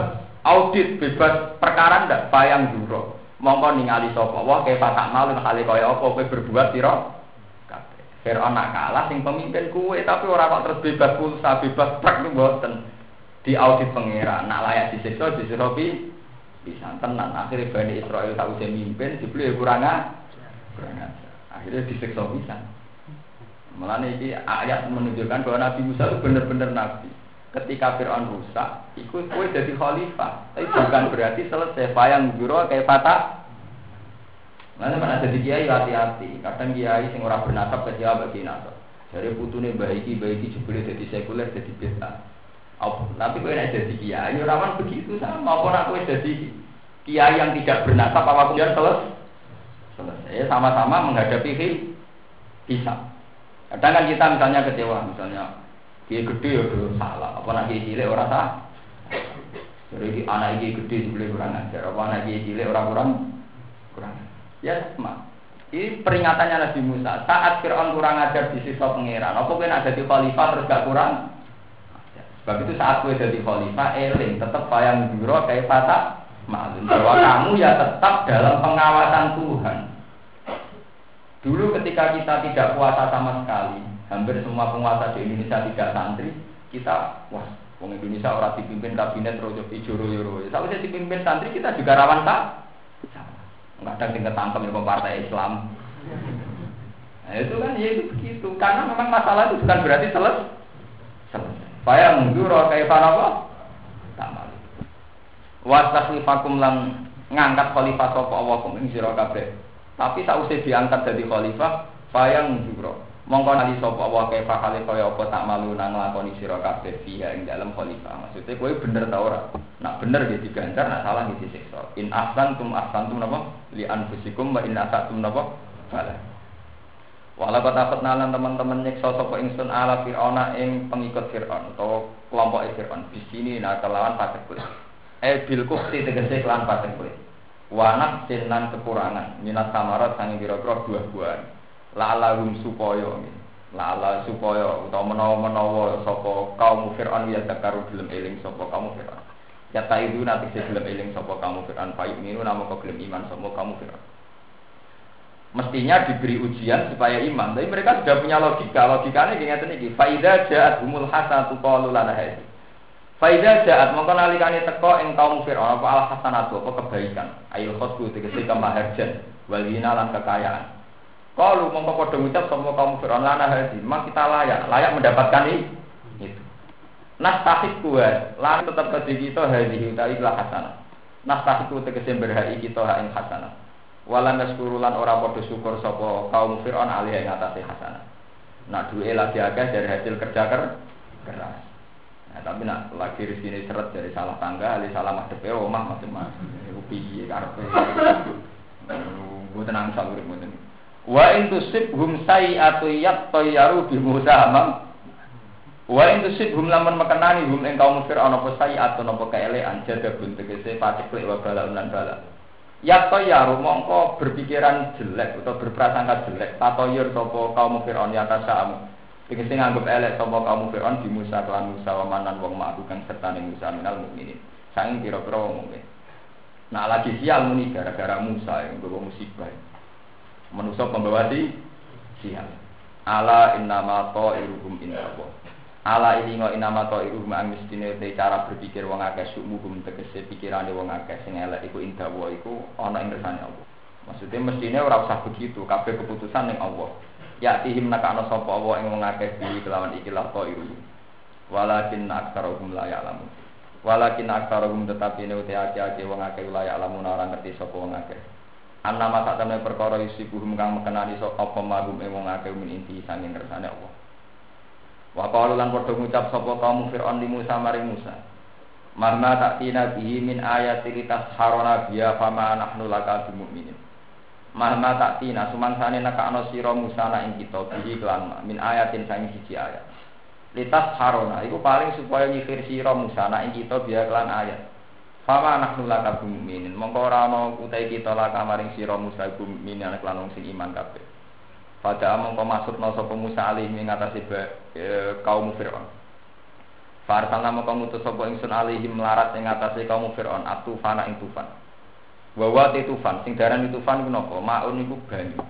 audit, bebas perkara ndak bayang juro. Mongko ningali sapa wa ke patak malu kali kaya apa kowe berbuat sira kabeh. Firaun nak kalah sing pemimpin kuwe tapi ora kok terus bebas pulsa, bebas trek mboten. Di audit pangeran, nak layak disiksa disiksa bisa tenan akhirnya Bani Israel tahu saya mimpin dibeli kurang Akhirnya disiksa bisa. Malah ini ayat menunjukkan bahwa Nabi Musa itu benar-benar Nabi. Ketika Fir'aun rusak, ikut kue jadi khalifah. Tapi bukan berarti selesai. Bayang guru kayak patah. Mana mana jadi kiai hati-hati. Kadang kiai sing ora bernasab ke siapa bagi nasab. Jadi putune baiki baiki jebule jadi sekuler jadi beta. Tapi kue nak jadi kiai, orang begitu sama. Apa nak kue jadi kiai yang tidak bernasab apa kemudian selesai? Selesai. Sama-sama menghadapi bisa kadang kan kita misalnya kecewa misalnya dia gede ya udah salah. Apa nak dia cilik orang sah? Jadi anak dia gede sebelah kurang ajar. Apa anak dia cilik orang kurang? Kurang ya sama. Ini peringatannya Nabi Musa. Saat Fir'aun kurang ajar di sisa pangeran apa kau ada di khalifah terus gak kurang? Sebab itu saat gue jadi khalifah eling tetap bayang biro kayak patah maklum bahwa kamu ya tetap dalam pengawasan Tuhan. Dulu ketika kita tidak puasa sama sekali, hampir semua penguasa di Indonesia tidak santri, kita wah, wong Indonesia orang dipimpin kabinet rojo ijoro yoro. Kalau saya dipimpin santri kita juga rawan tak? Kadang tinggal tangkap di partai Islam. Nah, itu kan ya itu begitu. Karena memang masalah itu bukan berarti selesai. Selesai. Saya mundur kayak apa? Wastakhlifakum lan ngangkat khalifah sapa Allah kum ing sira kabeh. Tapi sausé diangkat dadi khalifah bayang juro. Mongko nali sapa Allah kaya fakale kaya apa tak malu nang lakoni sira kabeh fiha ing dalam khalifah. Maksudnya kowe bener ta ora? Nak bener ya diganjar, nak salah ya disiksa. In ahsantum ahsantum napa? Li anfusikum wa in asatum napa? Fala. Walau kata nalan teman-teman nyeksa sapa ingsun ala fir'auna ing pengikut fir'aun atau kelompok fir'aun. Di sini nah kelawan fasik eh bil kufti tegese kelan paten kowe wanak sinan kekurangan minat samarat sangi kira-kira buah-buahan. Lalahum supaya lala supaya utawa menawa-menawa sapa kaum Fir'aun ya takaru gelem eling sapa kaum Fir'aun. Ya ta itu nanti gelem eling sapa kaum Fir'aun. Minu nama kok gelem iman sapa kaum Fir'aun. Mestinya diberi ujian supaya iman. Tapi mereka sudah punya logika. Logikanya gini iki. Faida ja'at humul hasanatu qalu lana Faidah jahat mongko nalikane teko ing kaum Firaun apa al hasanatu apa kebaikan. Ayo khosbu tegese kemaharjan walina lan kekayaan. Kalau mongko padha ngucap semua kaum Firaun lana hadi, memang kita layak, layak mendapatkan ini. Itu. Nah tahik kuat, lan tetap ke kita hadi utawi lah hasanah. Nastah iku tegese berhai kita hak ing hasanah. Walam yaskuru lan ora padha syukur sapa kaum Firaun alih ing atase hasanah. Nak duwe lagi akeh dari hasil kerja ker keras. Nah, tapi nak lagi di sini seret dari salah tangga, ali salah madhep ya omah macam-macam. Iku piye. Gue tenang sak urip ngoten. Wa in tusibhum sayi'atu yattayyaru bi Musa. Wa in tusibhum lamun mekenani hum ing kaum Fir'aun apa sayi'atu napa kaelekan jadabun tegese paciklek wa bala lan bala. Yattayyaru mongko berpikiran jelek atau berprasangka jelek. Tatoyur sapa kaum Fir'aun ya tasam. Tegese nganggep elek sapa kaum Fir'aun di Musa kelan Musa manan wong ma'ku kang sertane Musa minal mukminin. Saking pira-pira wong mukmin. Nah lagi sial muni gara-gara Musa yang bawa musibah. Manusia pembawa di sial. Ala innama ta'iruhum indawa. Ala ini ngo inama ta'iruhum ang mestine te cara berpikir wong akeh sumuhum tegese pikirane wong akeh sing elek iku indawa iku ana ing kersane Allah. Maksudnya mestine ora usah begitu, kabeh keputusan ning Allah. Ya tihim nakano sapa Allah ing wong akeh bi kelawan ikilah ta'iruhum. Walakin aktsarahum la ya'lamun. Walakin aksarohum tetapi ini uti ake-ake wong akeh wilayah alamun orang ngerti sapa wong akeh. Anna masa temne perkara isi buhum kang mekenani sapa apa ing wong akeh min inti sanging kersane Allah. Wa qalu lan padha ngucap sapa kaum Fir'aun di Musa maring Musa. Mahma tak tina bihi min ayati litasharona biya fama nahnu laka bimu'minin. Mahma tak tina sumangsane nekakno sira Musa na ing kita bihi kelan min ayatin sanging siji ayat. Litas harona itu paling supaya nyikir sira Musa nak kita biar kelan ayat. Fama anak nula kabum minin mongko ora utai kita laka maring sira Musa iku minin anak lan sing iman kabeh. Pada mongko maksudna sapa Musa alih ing atase e, kaum Firaun. Farsalna mongko ngutus sapa ingsun alihim melarat ing atase kaum Firaun atufana ing tufan Wawa te tufan sing daran tufan iku napa maun iku banyu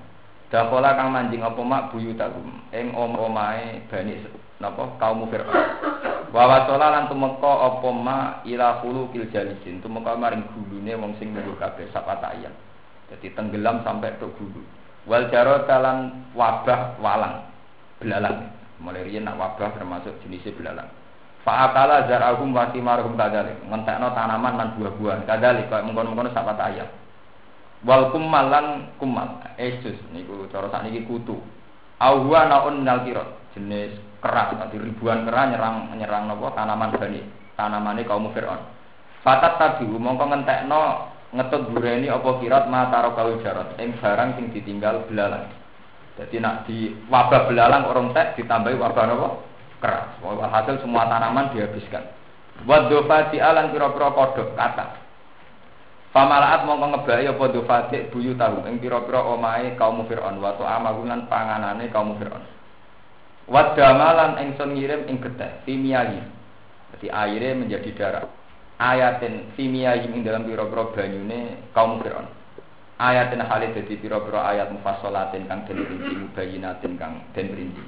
Dakola kang manjing apa mak buyutahum ing om-omahe bani napa kaum Fir'aun. Wa wasala lan tumeka apa ma ila khuluqil jalisin tumeka maring gulune wong sing nunggu kabeh sapata ayat. Jadi tenggelam sampai ke gulu. Wal wabah walang belalang. Mulai riyen nak wabah termasuk jenisnya belalang. Fa'akala zarahum wa simarhum kadalik. Ngentekno tanaman lan buah-buahan. Kadalik kaya mengkono-mengkono sapata ayat. Wal kummal lan kummal. Esus niku cara sakniki kutu. Awwa naun kirot. Jenis keras, nanti ribuan keras nyerang nyerang nopo tanaman bani, tanamane kaum Fir'aun. Fatat tadi mongko ngentekno ngetut bureni apa kirat mataro kau jarot, ing barang sing ditinggal belalang. Jadi nak di wabah belalang orang tek ditambahi wabah nopo keras. Hasil semua tanaman dihabiskan. Wadofa di alang pira-pira kodok kata. Pamalaat mongko ngebai apa dofati buyu tahu ing pira-pira omahe kaum Fir'aun wa ta'amagulan panganane kaum Fir'aun. Wadamalan engson ngirim ing getih fimiyahi. Jadi airnya menjadi darah. Ayatin fimiyahi ing dalam pira-pira banyune kaum Firaun. Ayatin halid dadi pira-pira ayat mufassalatin kang den rinci mubayinatin kang den rinci.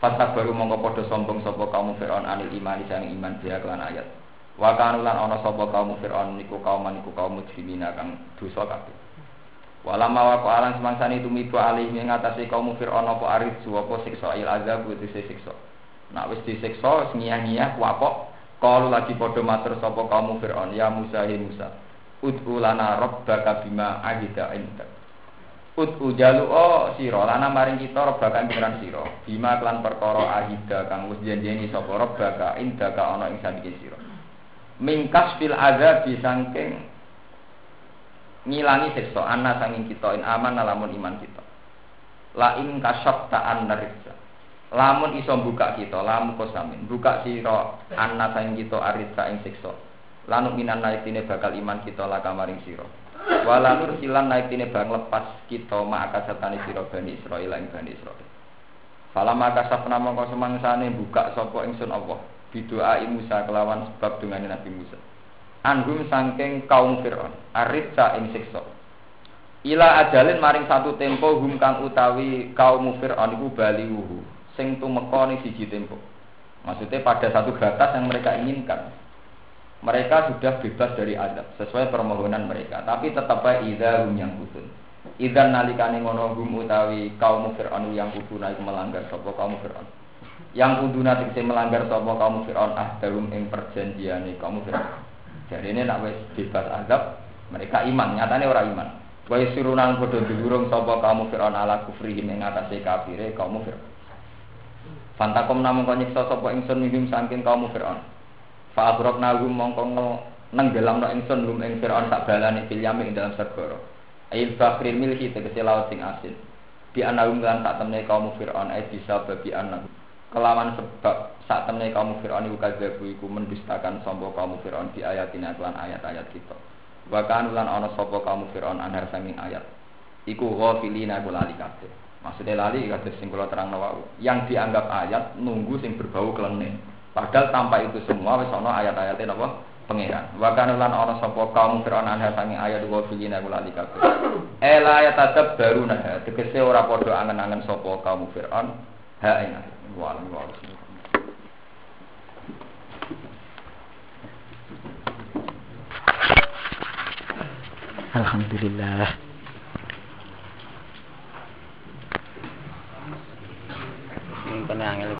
Fasa baru mongko padha sombong sapa kaum Firaun anil iman sang iman dia kelan ayat. Wa kanulan ana sapa kaum Firaun niku kaum niku kaum mujrimina kang dosa kabeh. Walama wa alang semangsani tumibu alih ing ngatasi kaum Fir'aun apa arid apa siksa il azab itu siksa. Nak wis disiksa ngiyah-ngiyah kuapok kalau lagi padha matur sapa kaum Fir'aun ya Musa hi Musa. Ud'u lana rabbaka bima ahida indak. Ud'u jalu o sira. Lana maring kita rabbaka pengiran sira. Bima kelan perkara ahida kang wis janjeni sapa rabbaka indaka ana ing sandike sira. Mingkas fil azab disangking ngilangi siksa ana sanging kita in aman lamun iman kita. La in kasyafta annarisa lamun iso buka kita lamun kosamin buka sira anna sanging kita arisa ing siksa. Lanu minan naikine bakal iman kita la kamaring sira wala nur silan naikine bang lepas kita maka setani sira bani Israil ing bani Israil Fala maka sapna mongko semangsane buka sapa ingsun Allah. Bidoa Musa kelawan sebab dengan Nabi Musa. Anhum sangking kaum Fir'aun. Aritsa ing siksa. Ila ajalin maring satu tempo hum kang utawi kaum Fir'aun iku baliwuhu. Sing tumeka ning siji tempo. Maksudnya pada satu batas yang mereka inginkan mereka sudah bebas dari adab sesuai permohonan mereka tapi tetap ida hum yang kutun idan nalikane ngono utawi kaum Fir'aun yang kuduna melanggar sapa kaum Fir'aun yang kuduna tegese melanggar sapa kaum Fir'aun ahdarum ing perjanjiane kaum Fir'aun jadi ini nak wes bebas azab, Mereka iman, nyatane ora iman. Wa yasirunan padha diurung sapa kamu Firaun ala kufrihim ing atase kafire kaum Firaun. Fantakom namung kok nyiksa sapa ingsun minum saking kaum Firaun. Fa agrokna hum mongko nenggelamno ingsun lum ing Firaun sak balane filyami ing dalam segara. Ail bakril milhi tegese laut sing asin. Di anahum lan sak temne kaum Firaun ai bisa babi anak. Kelawan sebab saat temne kaum Firaun iku kadhebu iku mendustakan sapa kaum Firaun di ayatina lan ayat-ayat kita. Wa kan lan ana kaum Firaun anar sanging ayat. Iku ghafilina iku lali kabeh. Maksudnya lali kados sing kula terangno wau. Yang dianggap ayat nunggu sing berbau kelene. Padahal tanpa itu semua wis ana ayat-ayatnya napa pangeran. Wa kana lan ana sapa kaum Firaun an hasangi ayat wa fiyina kula kabeh. Ela ya tetep baruna tegese ora padha angen-angen sapa kaum Firaun ha ina. wa alhamdulillah wa Alhamdulillah. Tenang,